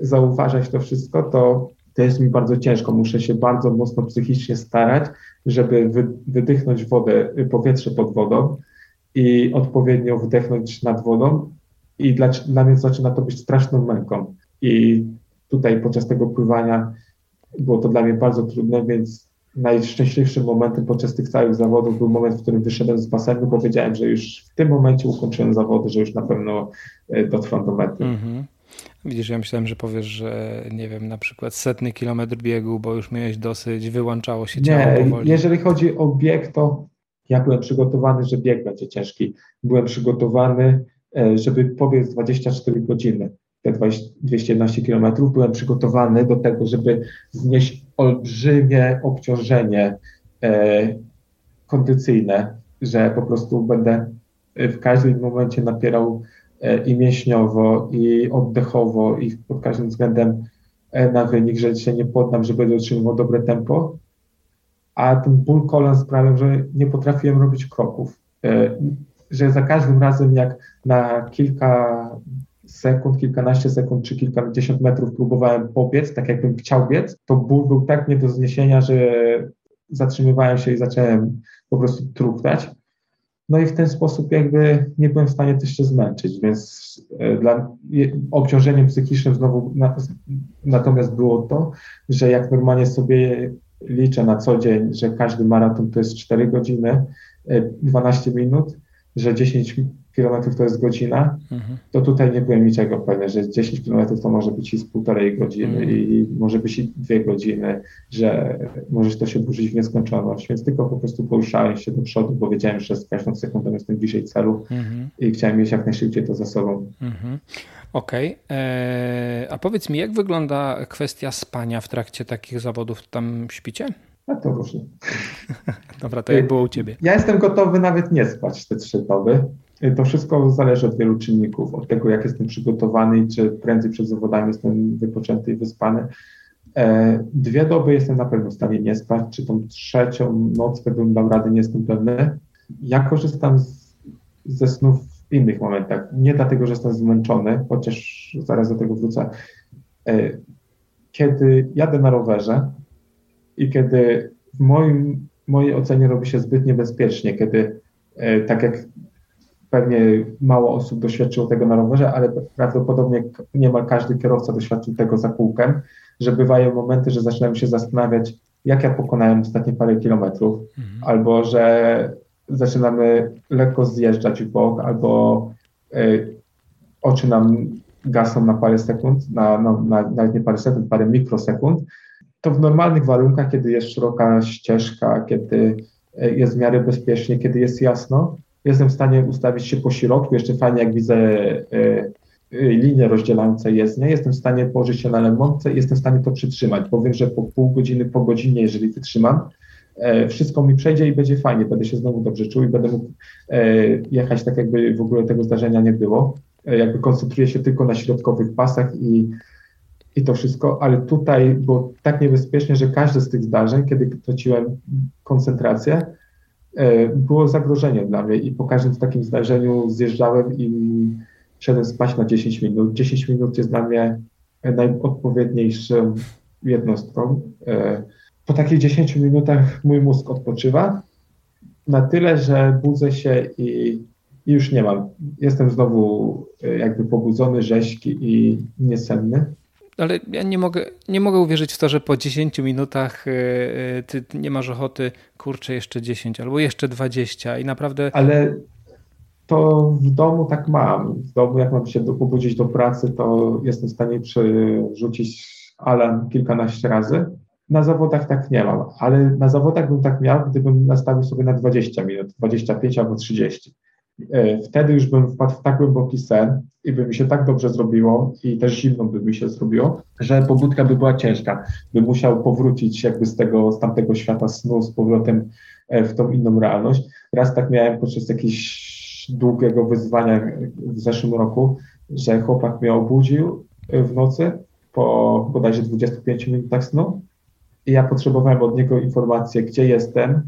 B: zauważać to wszystko, to to jest mi bardzo ciężko. Muszę się bardzo mocno psychicznie starać, żeby wy, wydychnąć wodę, powietrze pod wodą i odpowiednio wdechnąć nad wodą. I dla, dla mnie zaczyna to być straszną męką. I tutaj podczas tego pływania było to dla mnie bardzo trudne, więc najszczęśliwszym momentem podczas tych całych zawodów był moment, w którym wyszedłem z basenu, bo wiedziałem, że już w tym momencie ukończyłem zawody, że już na pewno e, dotrwam do mety. Mhm.
A: Widzisz, ja myślałem, że powiesz, że nie wiem, na przykład setny kilometr biegu, bo już miałeś dosyć, wyłączało się ciało nie, powoli.
B: Jeżeli chodzi o bieg, to ja byłem przygotowany, że bieg będzie ciężki. Byłem przygotowany, e, żeby pobiec 24 godziny te 211 km, byłem przygotowany do tego, żeby znieść olbrzymie obciążenie e, kondycyjne, że po prostu będę w każdym momencie napierał e, i mięśniowo, i oddechowo, i pod każdym względem e, na wynik, że się nie poddam, że będę utrzymywał dobre tempo, a ten ból kolan sprawiał, że nie potrafiłem robić kroków. E, że za każdym razem, jak na kilka sekund, kilkanaście sekund czy kilkadziesiąt metrów próbowałem pobiec, tak jakbym chciał biec, to ból był tak nie do zniesienia, że zatrzymywałem się i zacząłem po prostu truchtać. No i w ten sposób jakby nie byłem w stanie też się zmęczyć, więc e, dla, obciążeniem psychicznym znowu na, natomiast było to, że jak normalnie sobie liczę na co dzień, że każdy maraton to jest 4 godziny, 12 e, minut, że 10 km to jest godzina, mhm. to tutaj nie byłem niczego pewny, że 10 km to może być i z półtorej godziny mhm. i może być i dwie godziny, że może to się burzyć w nieskończoność, więc tylko po prostu poruszałem się do przodu, bo wiedziałem, że z każdą sekundą jestem bliżej celu mhm. i chciałem mieć jak najszybciej to za sobą.
A: Mhm. Okej, okay. Eee, a powiedz mi, jak wygląda kwestia spania w trakcie takich zawodów? Tam śpicie?
B: A to różnie.
A: Dobra, to jak było u Ciebie?
B: Ja jestem gotowy nawet nie spać te trzy doby. To wszystko zależy od wielu czynników, od tego, jak jestem przygotowany i czy prędzej przed zawodami jestem wypoczęty i wyspany. E, dwie doby jestem na pewno w stanie nie spać, czy tą trzecią noc bym dał radę, nie jestem pewny. Ja korzystam z, ze snów w innych momentach. Nie dlatego, że jestem zmęczony, chociaż zaraz do tego wrócę. E, kiedy jadę na rowerze i kiedy w moim, mojej ocenie robi się zbyt niebezpiecznie, kiedy e, tak jak pewnie mało osób doświadczyło tego na rowerze, ale prawdopodobnie niemal każdy kierowca doświadczył tego za kółkiem, że bywają momenty, że zaczynam się zastanawiać, jak ja pokonałem ostatnie parę kilometrów, mhm. albo że zaczynamy lekko zjeżdżać w bok, albo y, oczy nam gasą na parę sekund, na, na, na, nawet nie parę sekund, parę mikrosekund, to w normalnych warunkach, kiedy jest szeroka ścieżka, kiedy y, jest w miarę bezpiecznie, kiedy jest jasno, jestem w stanie ustawić się po środku, jeszcze fajnie jak widzę y, linie rozdzielające jezdnię, jestem w stanie położyć się na lemonce i jestem w stanie to przytrzymać, bo wiem, że po pół godziny, po godzinie, jeżeli wytrzymam, e, wszystko mi przejdzie i będzie fajnie, będę się znowu dobrze czuł i będę mógł e, jechać tak, jakby w ogóle tego zdarzenia nie było. E, jakby koncentruję się tylko na środkowych pasach i, i to wszystko, ale tutaj było tak niebezpiecznie, że każde z tych zdarzeń, kiedy traciłem koncentrację, było zagrożeniem dla mnie i po każdym takim zdarzeniu zjeżdżałem i szedłem spać na 10 minut. 10 minut jest dla mnie najodpowiedniejszą jednostką. E, po takich 10 minutach mój mózg odpoczywa na tyle, że budzę się i, i już nie mam. Jestem znowu e, jakby pobudzony, rzeźki i niesenny
A: ale ja nie mogę, nie mogę uwierzyć w to, że po 10 minutach e, ty nie masz ochoty, kurczę, jeszcze 10 albo jeszcze 20 i naprawdę.
B: Ale to w domu tak mam. W domu, jak mam się do, pobudzić do pracy, to jestem w stanie przerzucić alarm kilkanaście razy. Na zawodach tak nie mam, ale na zawodach bym tak miał, gdybym nastawił sobie na 20 minut, 25 albo 30. E, wtedy już bym wpadł w tak głęboki sen i by mi się tak dobrze zrobiło i też zimno by mi się zrobiło, że pobudka by była ciężka. Bym musiał powrócić jakby z tego, z tamtego świata snu z powrotem e, w tą inną realność. Raz tak miałem podczas jakiejś długiego wyzwania w zeszłym roku, że chłopak mnie obudził w nocy po bodajże 25 minutach snu i ja potrzebowałem od niego informacji, gdzie jestem,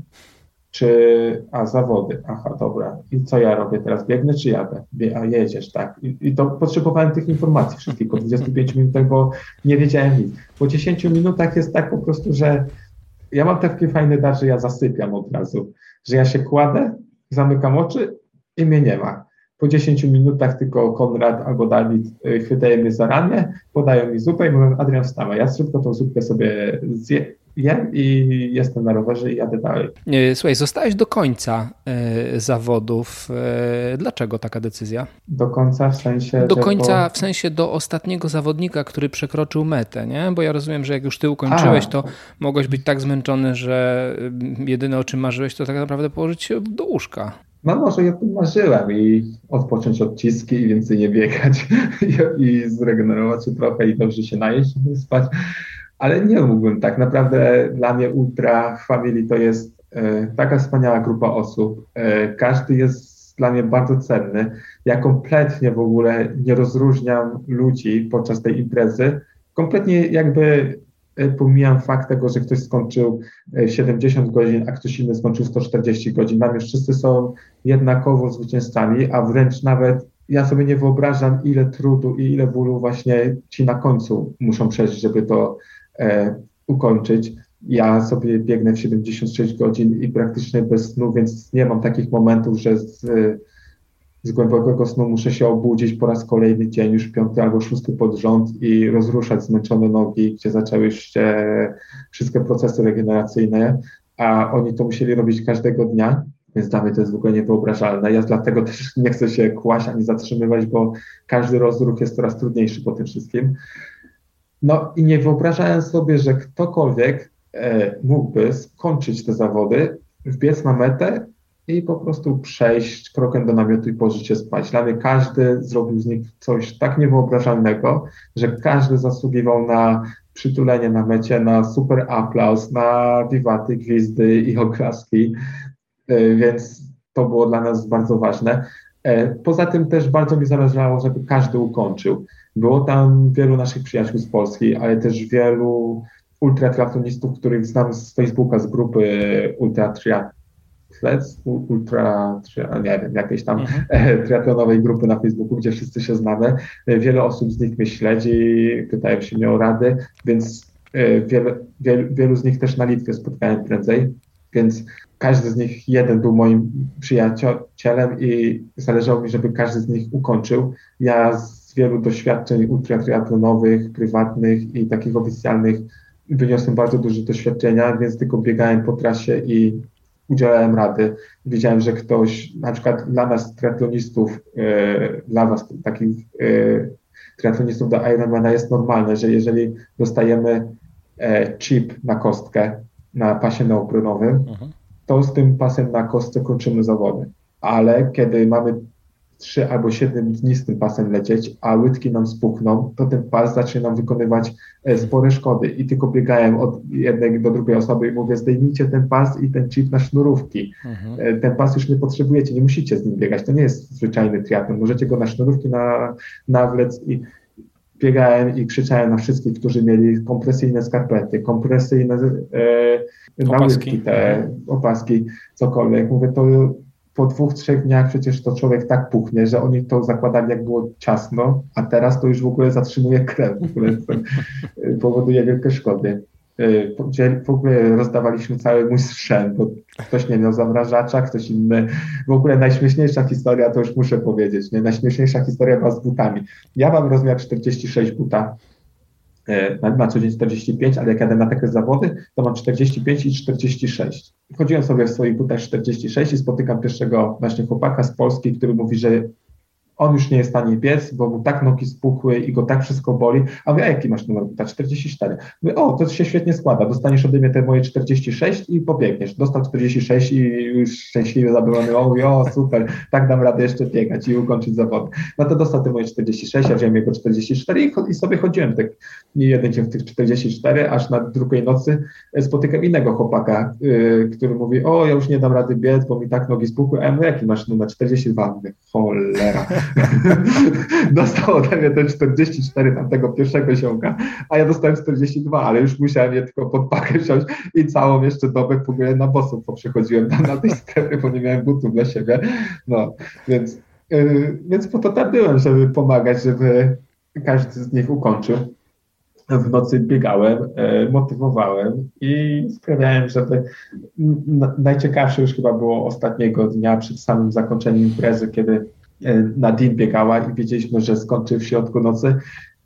B: czy, a zawody, aha, dobra, i co ja robię teraz, biegnę czy jadę? A jedziesz, tak. I, I, to potrzebowałem tych informacji wszystkich po 25 minutach, bo nie wiedziałem nic. Po 10 minutach jest tak po prostu, że ja mam taki fajny dar, że ja zasypiam od razu, że ja się kładę, zamykam oczy i mnie nie ma. Po 10 minutach tylko Konrad albo Dawid y, chwytają mnie za ramię, podają mi zupę i mówią, Adrian wstawaj, ja szybko tą zupkę sobie zjem i jestem na rowerze i jadę dalej.
A: Słuchaj, zostałeś do końca y, zawodów. Y, dlaczego taka decyzja?
B: Do końca w sensie...
A: Do końca po... w sensie do ostatniego zawodnika, który przekroczył metę, nie? Bo ja rozumiem, że jak już ty ukończyłeś, A. to mogłeś być tak zmęczony, że jedyne o czym marzyłeś, to tak naprawdę położyć się do łóżka.
B: No może ja tu marzyłem i odpocząć od ciski i więcej nie biegać i, i zregenerować się trochę i dobrze się najeść i spać, ale nie mógłbym tak. Naprawdę dla mnie Ultra Family to jest e, taka wspaniała grupa osób. E, każdy jest dla mnie bardzo cenny. Ja kompletnie w ogóle nie rozróżniam ludzi podczas tej imprezy. Kompletnie jakby E, pomijam fakt tego, że ktoś skończył 70 e, godzin, a ktoś inny skończył 140 godzin. Dla mnie wszyscy są jednakowo zwycięzcami, a wręcz nawet ja sobie nie wyobrażam, ile trudu i ile bólu właśnie ci na końcu muszą przejść, żeby to ukończyć. Ja sobie biegnę w 76 godzin i praktycznie bez snu, więc nie mam takich momentów, że z, z głębokiego snu muszę się obudzić po raz kolejny dzień, już piąty albo szósty pod rząd i rozruszać zmęczone nogi, gdzie zaczęły się wszystkie procesy regeneracyjne, a oni to musieli robić każdego dnia. Więc dla mnie to jest w ogóle niewyobrażalne. Ja dlatego też nie chcę się kłaść ani zatrzymywać, bo każdy rozruch jest coraz trudniejszy po tym wszystkim. No i nie wyobrażałem sobie, że ktokolwiek e, mógłby skończyć te zawody, wbiec na metę i po prostu przejść krokiem do namiotu i położyć się spać. Dla mnie każdy zrobił z nich coś tak niewyobrażalnego, że każdy zasługiwał na przytulenie na mecie, na super aplauz, na wiwaty, gwizdy i oklaski, e, więc to było dla nas bardzo ważne. E, poza tym też bardzo mi zależało, żeby każdy ukończył. Było tam wielu naszych przyjaciół z Polski, ale też wielu ultratriatlonistów, których znam z Facebooka, z grupy ultratriatlets, ultra, nie wiem, jakiejś tam mhm. triatlonowej grupy na Facebooku, gdzie wszyscy się znamy. Wiele osób z nich mnie śledzi, pytają się mnie o rady, więc e, wiele, wielu, wielu z nich też na Litwie spotkałem prędzej, więc każdy z nich, jeden był moim przyjacielem i zależało mi, żeby każdy z nich ukończył. Ja z wielu doświadczeń ultratriatlonowych, prywatnych i takich oficjalnych wyniosłem bardzo duże doświadczenia, więc tylko biegałem po trasie i udzielałem rady. Widziałem, że ktoś, na przykład dla nas triatlonistów, e, dla nas takich e, triatlonistów do Ironmana jest normalne, że jeżeli dostajemy e, chip na kostkę na pasie neoprenowym, mhm. to z tym pasem na kostce kończymy zawody. Ale kiedy mamy 3 albo 7 dni z tym pasem lecieć, a łydki nam spuchną, to ten pas zacznie nam wykonywać e, spore szkody i tylko biegałem od jednej do drugiej osoby i mówię, zdejmijcie ten pas i ten chip na sznurówki. Mhm. E, ten pas już nie potrzebujecie, nie musicie z nim biegać, to nie jest zwyczajny triatlon, możecie go na sznurówki na, nawlec i biegałem i krzyczałem na wszystkich, którzy mieli kompresyjne skarpety, kompresyjne e, nałyski, te opaski, cokolwiek. Mówię, to po dwóch, trzech dniach przecież to człowiek tak puchnie, że oni to zakładali jak było ciasno, a teraz to już w ogóle zatrzymuje krew, w ogóle powoduje wielkie szkody. E, w ogóle rozdawaliśmy cały mój sprzęt, bo ktoś nie miał zamrażacza, ktoś inny. W ogóle najśmieszniejsza historia, to już muszę powiedzieć, nie? najśmieszniejsza historia była z butami. Ja mam rozmiar 46 buta, na, co dzień 45, ale jak jadę na takie zawody, to mam 45 i 46. Chodziłem sobie w swoich butach 46 i spotykam pierwszego właśnie chłopaka z Polski, który mówi, że on już nie jest w stanie biec, bo mu tak nogi spuchły i go tak wszystko boli. A mówię, a jaki masz numer buta? 44. Mówię, o, to się świetnie składa. Dostaniesz ode mnie te moje 46 i pobiegniesz. Dostał 46 i już szczęśliwie zadowolony. O, o, super, tak dam radę jeszcze biegać i ukończyć zawody. No to dostał te moje 46, ja wziąłem jego 44 i, i sobie chodziłem tak jeden dzień w tych 44, aż na drugiej nocy spotykam innego chłopaka, yy, który mówi, o, ja już nie dam rady biec, bo mi tak nogi spukły. A ja mówię, jaki masz numer? 42. Mówię, cholera. Dostał ode mnie te 44 tamtego pierwszego ziomka, a ja dostałem 42, ale już musiałem je tylko pod pakę wziąć i całą jeszcze dobę ogóle na bosów poprzechodziłem tam na tej strefie, bo nie miałem butów dla siebie. No, więc, yy, więc po to tam byłem, żeby pomagać, żeby każdy z nich ukończył. W nocy biegałem, yy, motywowałem i sprawiałem, żeby najciekawsze już chyba było ostatniego dnia przed samym zakończeniem imprezy, kiedy Nadine biegała i wiedzieliśmy, że skończy w środku nocy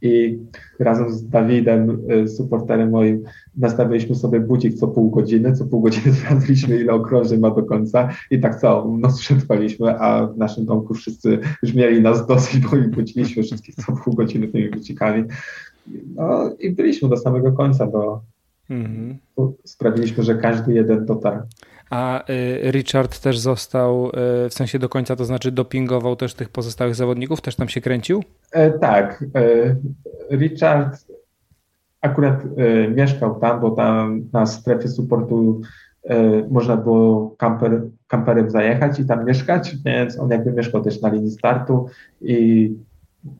B: i razem z Dawidem, e, supporterem moim, nastawiliśmy sobie budzik co pół godziny, co pół godziny sprawdziliśmy, ile okrążeń ma do końca i tak całą noc przetrwaliśmy, a w naszym domku wszyscy już mieli nas dosyć, bo i budziliśmy wszystkich co pół godziny tymi budzikami. No i byliśmy do samego końca, bo mhm. sprawiliśmy, że każdy jeden dotarł.
A: A y, Richard też został y, w sensie do końca, to znaczy dopingował też tych pozostałych zawodników, też tam się kręcił?
B: E, tak. E, Richard akurat e, mieszkał tam, bo tam na strefie supportu e, można było kamper, kamperem zajechać i tam mieszkać, więc on jakby mieszkał też na linii startu i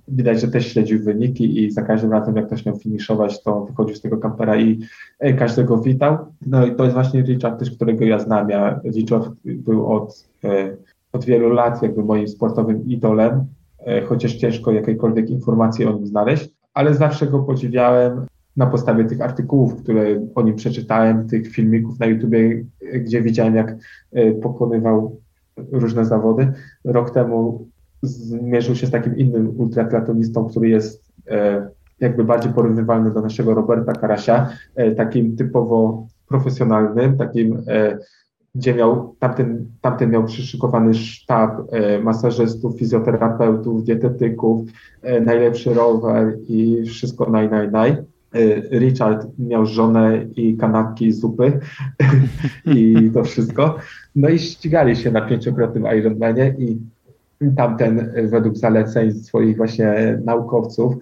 B: widać, że też śledził wyniki i za każdym razem, jak ktoś miał finiszować, to wychodził z tego kampera i e, każdego witał. No i to jest właśnie Richard też, którego ja znam. Ja, Richard był od, e, od wielu lat jakby moim sportowym idolem, e, chociaż ciężko jakiekolwiek informacje o nim znaleźć, ale zawsze go podziwiałem na podstawie tych artykułów, które o nim przeczytałem, tych filmików na YouTubie, gdzie widziałem, jak pokonywał różne zawody. Rok temu zmierzył się z takim innym ultraklatonistą, który jest e, jakby bardziej porównywalny do naszego Roberta Karasia, e, takim typowo profesjonalnym, takim e, gdzie miał, tamten, tamten miał przyszykowany sztab masażystów, fizjoterapeutów, dietetyków, najlepszy rower i wszystko naj, naj, naj. Richard miał żonę i kanapki i zupy i to wszystko. No i ścigali się na pięciokrotnym Ironmanie i tamten według zaleceń swoich właśnie naukowców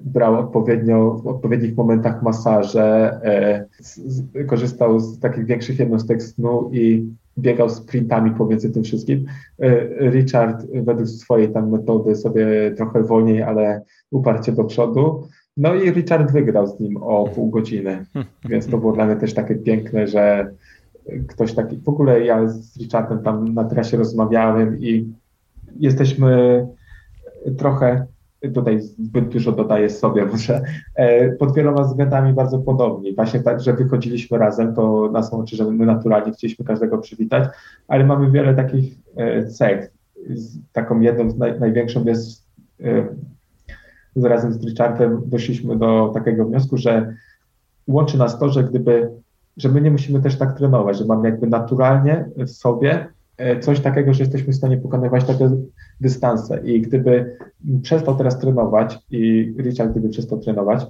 B: brał odpowiednio, w odpowiednich momentach masaże, e, korzystał z takich większych jednostek snu i biegał sprintami pomiędzy tym wszystkim. E, Richard według swojej tam metody sobie trochę wolniej, ale uparcie do przodu. No i Richard wygrał z nim o pół godziny, więc to było dla mnie też takie piękne, że ktoś taki, w ogóle ja z Richardem tam na trasie rozmawiałem i jesteśmy trochę tutaj zbyt dużo dodaję sobie, może e, pod wieloma względami bardzo podobni. Właśnie tak, że wychodziliśmy razem, to nas łączy, że my naturalnie chcieliśmy każdego przywitać, ale mamy wiele takich e, cech. Taką jedną z naj, największą jest razem z Richardem doszliśmy do takiego wniosku, że łączy nas to, że gdyby, że my nie musimy też tak trenować, że mamy jakby naturalnie w sobie E, coś takiego, że jesteśmy w stanie pokonywać takie dystanse. I gdyby przestał teraz trenować i Richard gdyby przestał trenować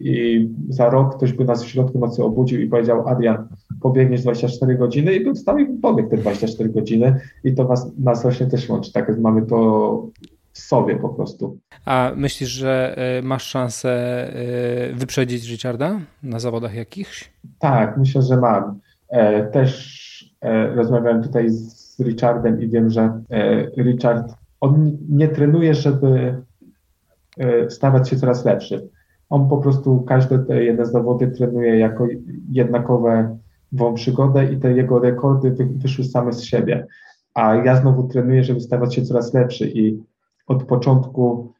B: i za rok ktoś by nas w środku nocy obudził i powiedział Adrian, pobiegniesz 24 godziny i bym stał i pobiegł te 24 godziny i to was, nas właśnie też łączy. Tak mamy to w sobie po prostu.
A: A myślisz, że e, masz szansę e, wyprzedzić Richarda na zawodach jakichś?
B: Tak, myślę, że mam. Też E, rozmawiałem tutaj z Richardem i wiem, że e, Richard, on nie trenuje, żeby e, stawać się coraz lepszy. On po prostu każde te jedne zawody trenuje jako jednakowe przygodę i te jego rekordy wyszły same z siebie. A ja znowu trenuję, żeby stawać się coraz lepszy i od początku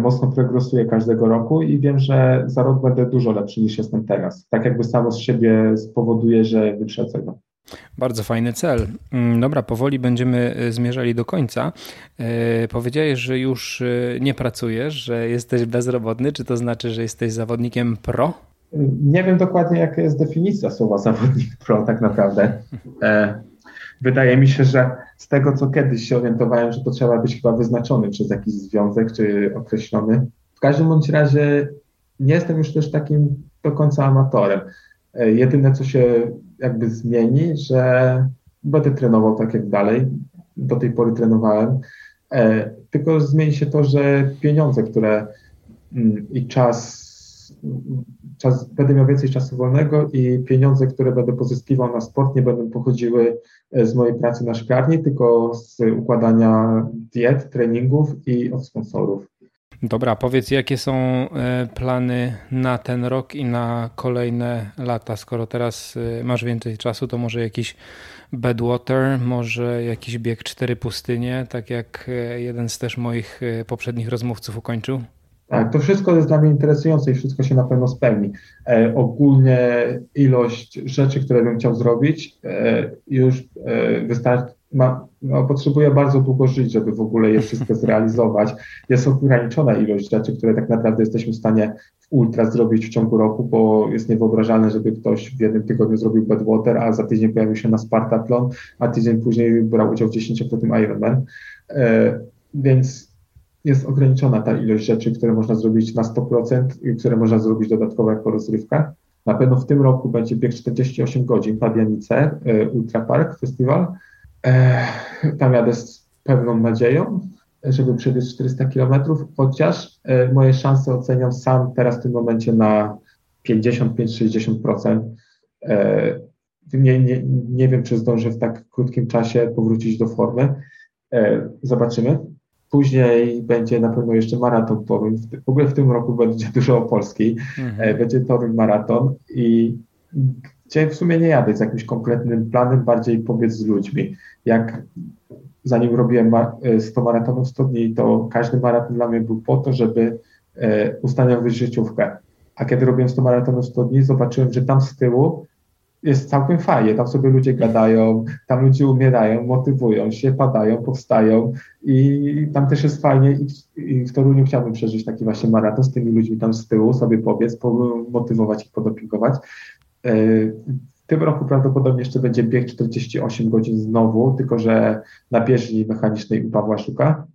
B: mocno progresuję każdego roku i wiem, że za rok będę dużo lepszy niż jestem teraz. Tak jakby samo z siebie spowoduje, że wyprzedzę go.
A: Bardzo fajny cel. Mm, dobra, powoli będziemy e, zmierzali do końca. E, powiedziałeś, że już e, nie pracujesz, że jesteś bezrobotny. Czy to znaczy, że jesteś zawodnikiem pro?
B: Nie wiem dokładnie, jaka jest definicja słowa zawodnik pro tak naprawdę. Wydaje mi się, że z tego, co kiedyś się orientowałem, że to trzeba być chyba wyznaczony przez jakiś związek czy określony. W każdym bądź razie nie jestem już też takim do końca amatorem. Jedyne, co się jakby zmieni, że będę trenował tak jak dalej. Do tej pory trenowałem. E, tylko zmieni się to, że pieniądze, które mm, i czas, czas, będę miał więcej czasu wolnego i pieniądze, które będę pozyskiwał na sport, nie będą pochodziły e, z mojej pracy na szklarni, tylko z układania diet, treningów i od sponsorów.
A: Dobra, powiedz, jakie są e, plany na ten rok i na kolejne lata? Skoro teraz e, masz więcej czasu, to może jakiś Badwater, może jakiś bieg cztery pustynie, tak jak e, jeden z też moich poprzednich rozmówców ukończył?
B: Tak, to wszystko jest dla mnie interesujące i wszystko się na pewno spełni. E, ogólnie ilość rzeczy, które bym chciał zrobić, e, już e, wystarczy, ma, no, potrzebuję bardzo długo żyć, żeby w ogóle je wszystko zrealizować. Jest ograniczona ilość rzeczy, które tak naprawdę jesteśmy w stanie w ultra zrobić w ciągu roku, bo jest niewyobrażalne, żeby ktoś w jednym tygodniu zrobił Badwater, a za tydzień pojawił się na Spartathlon, a tydzień później brał udział w 10-krotnym Ironman. E, więc jest ograniczona ta ilość rzeczy, które można zrobić na 100% i które można zrobić dodatkowo jako rozrywka. Na pewno w tym roku będzie bieg 48 godzin Pabianice, e, Ultra Park Festival. E, tam jadę z pewną nadzieją, żeby przebiec 400 km, chociaż e, moje szanse oceniam sam teraz w tym momencie na 55-60%. Nie, nie, nie wiem, czy zdążę w tak krótkim czasie powrócić do formy. Zobaczymy. Później będzie na pewno jeszcze maraton Toruń. W ogóle w tym roku będzie dużo Polski. Mhm. E, będzie Toruń maraton i gdzie w sumie nie jadę z jakimś konkretnym planem, bardziej pobiec z ludźmi. Jak zanim robiłem 100 e, maratonów 100 dni, to każdy maraton dla mnie był po to, żeby e, ustanowić życiówkę. A kiedy robiłem 100 maratonów 100 dni, zobaczyłem, że tam z tyłu jest całkiem fajnie. Tam sobie ludzie gadają, tam ludzie umierają, motywują się, padają, powstają i tam też jest fajnie i, i w Toruniu chciałbym przeżyć taki właśnie maraton z tymi ludźmi tam z tyłu, sobie pobiec, motywować ich, podopingować. E, w tym roku prawdopodobnie jeszcze będzie bieg 48 godzin znowu, tylko że na bieżni mechanicznej u Pawła Szuka.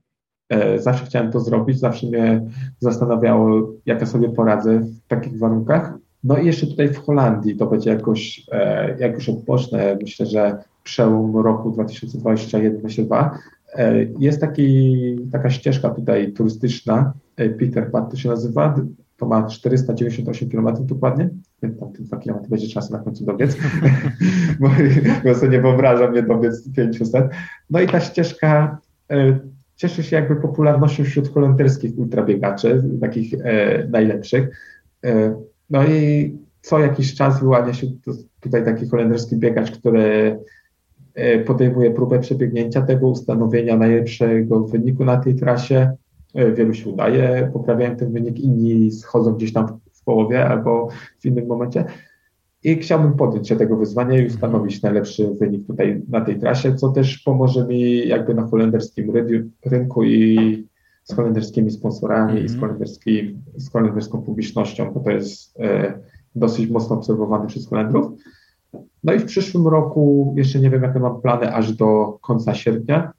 B: E, zawsze chciałem to zrobić, zawsze mnie zastanawiało, jak ja sobie poradzę w takich warunkach. No i jeszcze tutaj w Holandii to będzie jakoś, e, jak już odpocznę, myślę, że przełom roku 2021-2022. E, jest taki, taka ścieżka tutaj turystyczna, Peter Pan to się nazywa, to ma 498 km dokładnie, 2 km będzie czas na końcu dobiec, bo, bo sobie nie wyobrażam nie dobiec 500. No i ta ścieżka cieszy się jakby popularnością wśród holenderskich ultrabiegaczy, takich e, najlepszych. E, no i co jakiś czas wyłania się tutaj taki holenderski biegacz, który e, podejmuje próbę przebiegnięcia tego, ustanowienia najlepszego wyniku na tej trasie. E, wielu się udaje, poprawiają ten wynik, inni schodzą gdzieś tam połowie albo w innym momencie. I chciałbym podjąć się tego wyzwania i ustanowić najlepszy wynik tutaj na tej trasie, co też pomoże mi jakby na holenderskim rynku i z holenderskimi sponsorami mm -hmm. i z, mhm. holenderskim, z holenderską publicznością, bo to jest e, dosyć mocno obserwowany przez Holendrów. No i w przyszłym roku jeszcze nie wiem, jakie mam plany aż do końca sierpnia.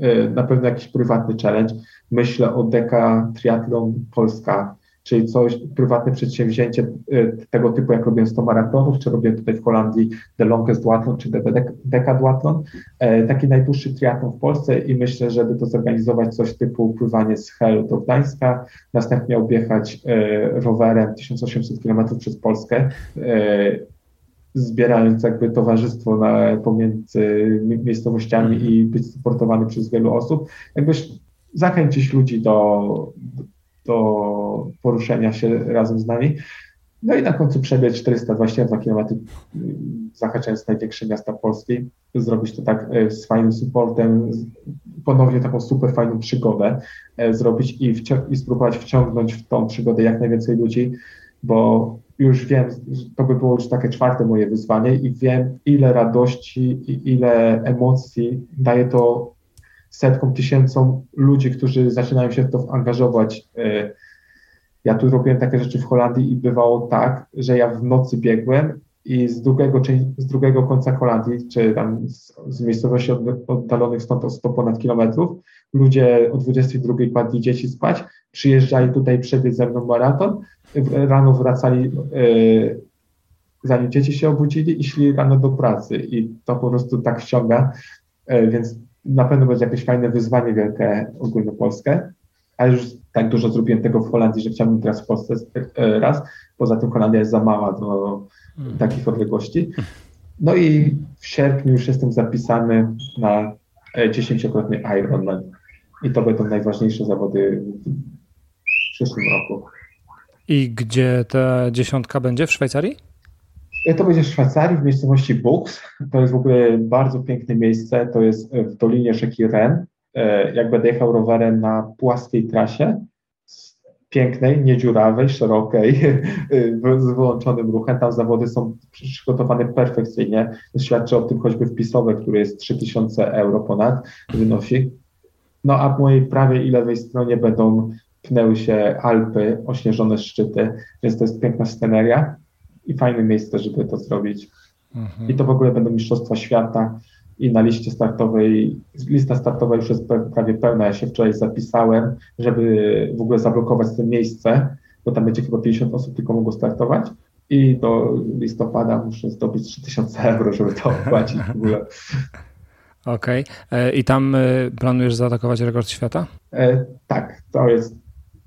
B: E, na pewno jakiś prywatny challenge. Myślę o Deka Triathlon Polska czyli coś, prywatne przedsięwzięcie y, tego typu, jak robię 100 maratonów, czy robię tutaj w Holandii The Longest Duathlon, czy The Decad Duathlon, e, taki najdłuższy triatlon w Polsce i myślę, żeby to zorganizować coś typu pływanie z Hel do Gdańska, następnie objechać e, rowerem 1800 km przez Polskę, e, zbierając jakby towarzystwo na, pomiędzy miejscowościami i być supportowany przez wielu osób, jakbyś zachęcić ludzi do, do poruszenia się razem z nami. No i na końcu przebiec 422 km, zahaczając największe miasta Polski, zrobić to tak e, z fajnym supportem, ponownie taką super fajną przygodę e, zrobić i, i spróbować wciągnąć w tą przygodę jak najwięcej ludzi, bo już wiem, to by było już takie czwarte moje wyzwanie i wiem, ile radości i ile emocji daje to setkom, tysięcom ludzi, którzy zaczynają się w to angażować. E, ja tu robiłem takie rzeczy w Holandii i bywało tak, że ja w nocy biegłem i z drugiego, z drugiego końca Holandii, czy tam z, z miejscowości oddalonych stąd o 100 ponad kilometrów, ludzie o 22 kładli dzieci spać, przyjeżdżali tutaj przebiec ze mną maraton, rano wracali, yy, zanim dzieci się obudzili i szli rano do pracy i to po prostu tak wciąga, yy, więc na pewno będzie jakieś fajne wyzwanie wielkie ogólnopolskie, ale już tak dużo zrobiłem tego w Holandii, że chciałbym teraz w Polsce e, raz. Poza tym Holandia jest za mała do hmm. takich odległości. No i w sierpniu już jestem zapisany na e, dziesięciokrotny Ironman. I to będą najważniejsze zawody w przyszłym roku.
A: I gdzie ta dziesiątka będzie? W Szwajcarii?
B: E, to będzie w Szwajcarii, w miejscowości Bux. To jest w ogóle bardzo piękne miejsce. To jest w dolinie rzeki Ren. E, jak będę jechał rowerem na płaskiej trasie, pięknej, niedziurawej, szerokiej, z wyłączonym ruchem. Tam zawody są przygotowane perfekcyjnie. Świadczy o tym choćby wpisowe, który jest 3000 euro ponad wynosi. No a po mojej prawej i lewej stronie będą pnęły się Alpy, ośnieżone szczyty, więc to jest piękna sceneria i fajne miejsce, żeby to zrobić. Mhm. I to w ogóle będą Mistrzostwa Świata i na liście startowej, lista startowa już jest prawie pełna. Ja się wczoraj zapisałem, żeby w ogóle zablokować to miejsce, bo tam będzie chyba 50 osób tylko mogło startować. I do listopada muszę zdobyć 3000 euro, żeby to opłacić w ogóle.
A: Okej. Okay. E, I tam e, planujesz zaatakować rekord świata?
B: E, tak, to jest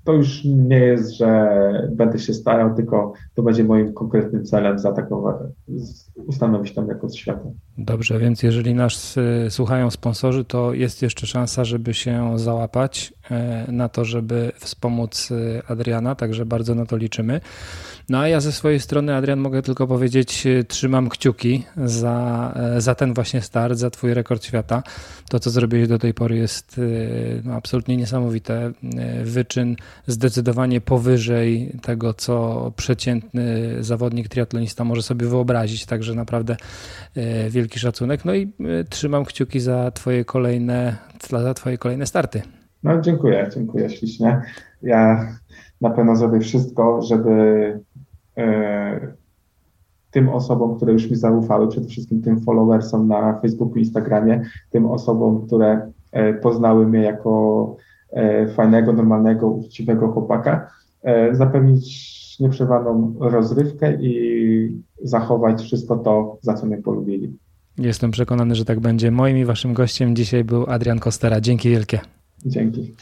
B: to już nie jest, że będę się starał, tylko to będzie moim konkretnym celem zaatakować, ustanowić tam rekord świata.
A: Dobrze, więc jeżeli nas y, słuchają sponsorzy, to jest jeszcze szansa, żeby się załapać na to, żeby wspomóc y, Adriana, także bardzo na to liczymy. No a ja ze swojej strony, Adrian, mogę tylko powiedzieć, y, trzymam kciuki za, e, za ten właśnie start, za Twój rekord świata. To, co zrobiłeś do tej pory, jest no, absolutnie niesamowite. Wyczyn zdecydowanie powyżej tego, co przeciętny zawodnik triatlonista może sobie wyobrazić, także naprawdę e, wielki szacunek. No i e, trzymam kciuki za Twoje kolejne, za twoje kolejne starty.
B: No, dziękuję, dziękuję ślicznie. Ja na pewno zrobię wszystko, żeby e, tym osobom, które już mi zaufały, przede wszystkim tym followersom na Facebooku, Instagramie, tym osobom, które e, poznały mnie jako e, fajnego, normalnego, uczciwego chłopaka, e, zapewnić nieprzerwaną rozrywkę i zachować wszystko to, za co mnie polubili.
A: Jestem przekonany, że tak będzie. Moim i waszym gościem dzisiaj był Adrian Kostera. Dzięki wielkie.
B: Dzięki.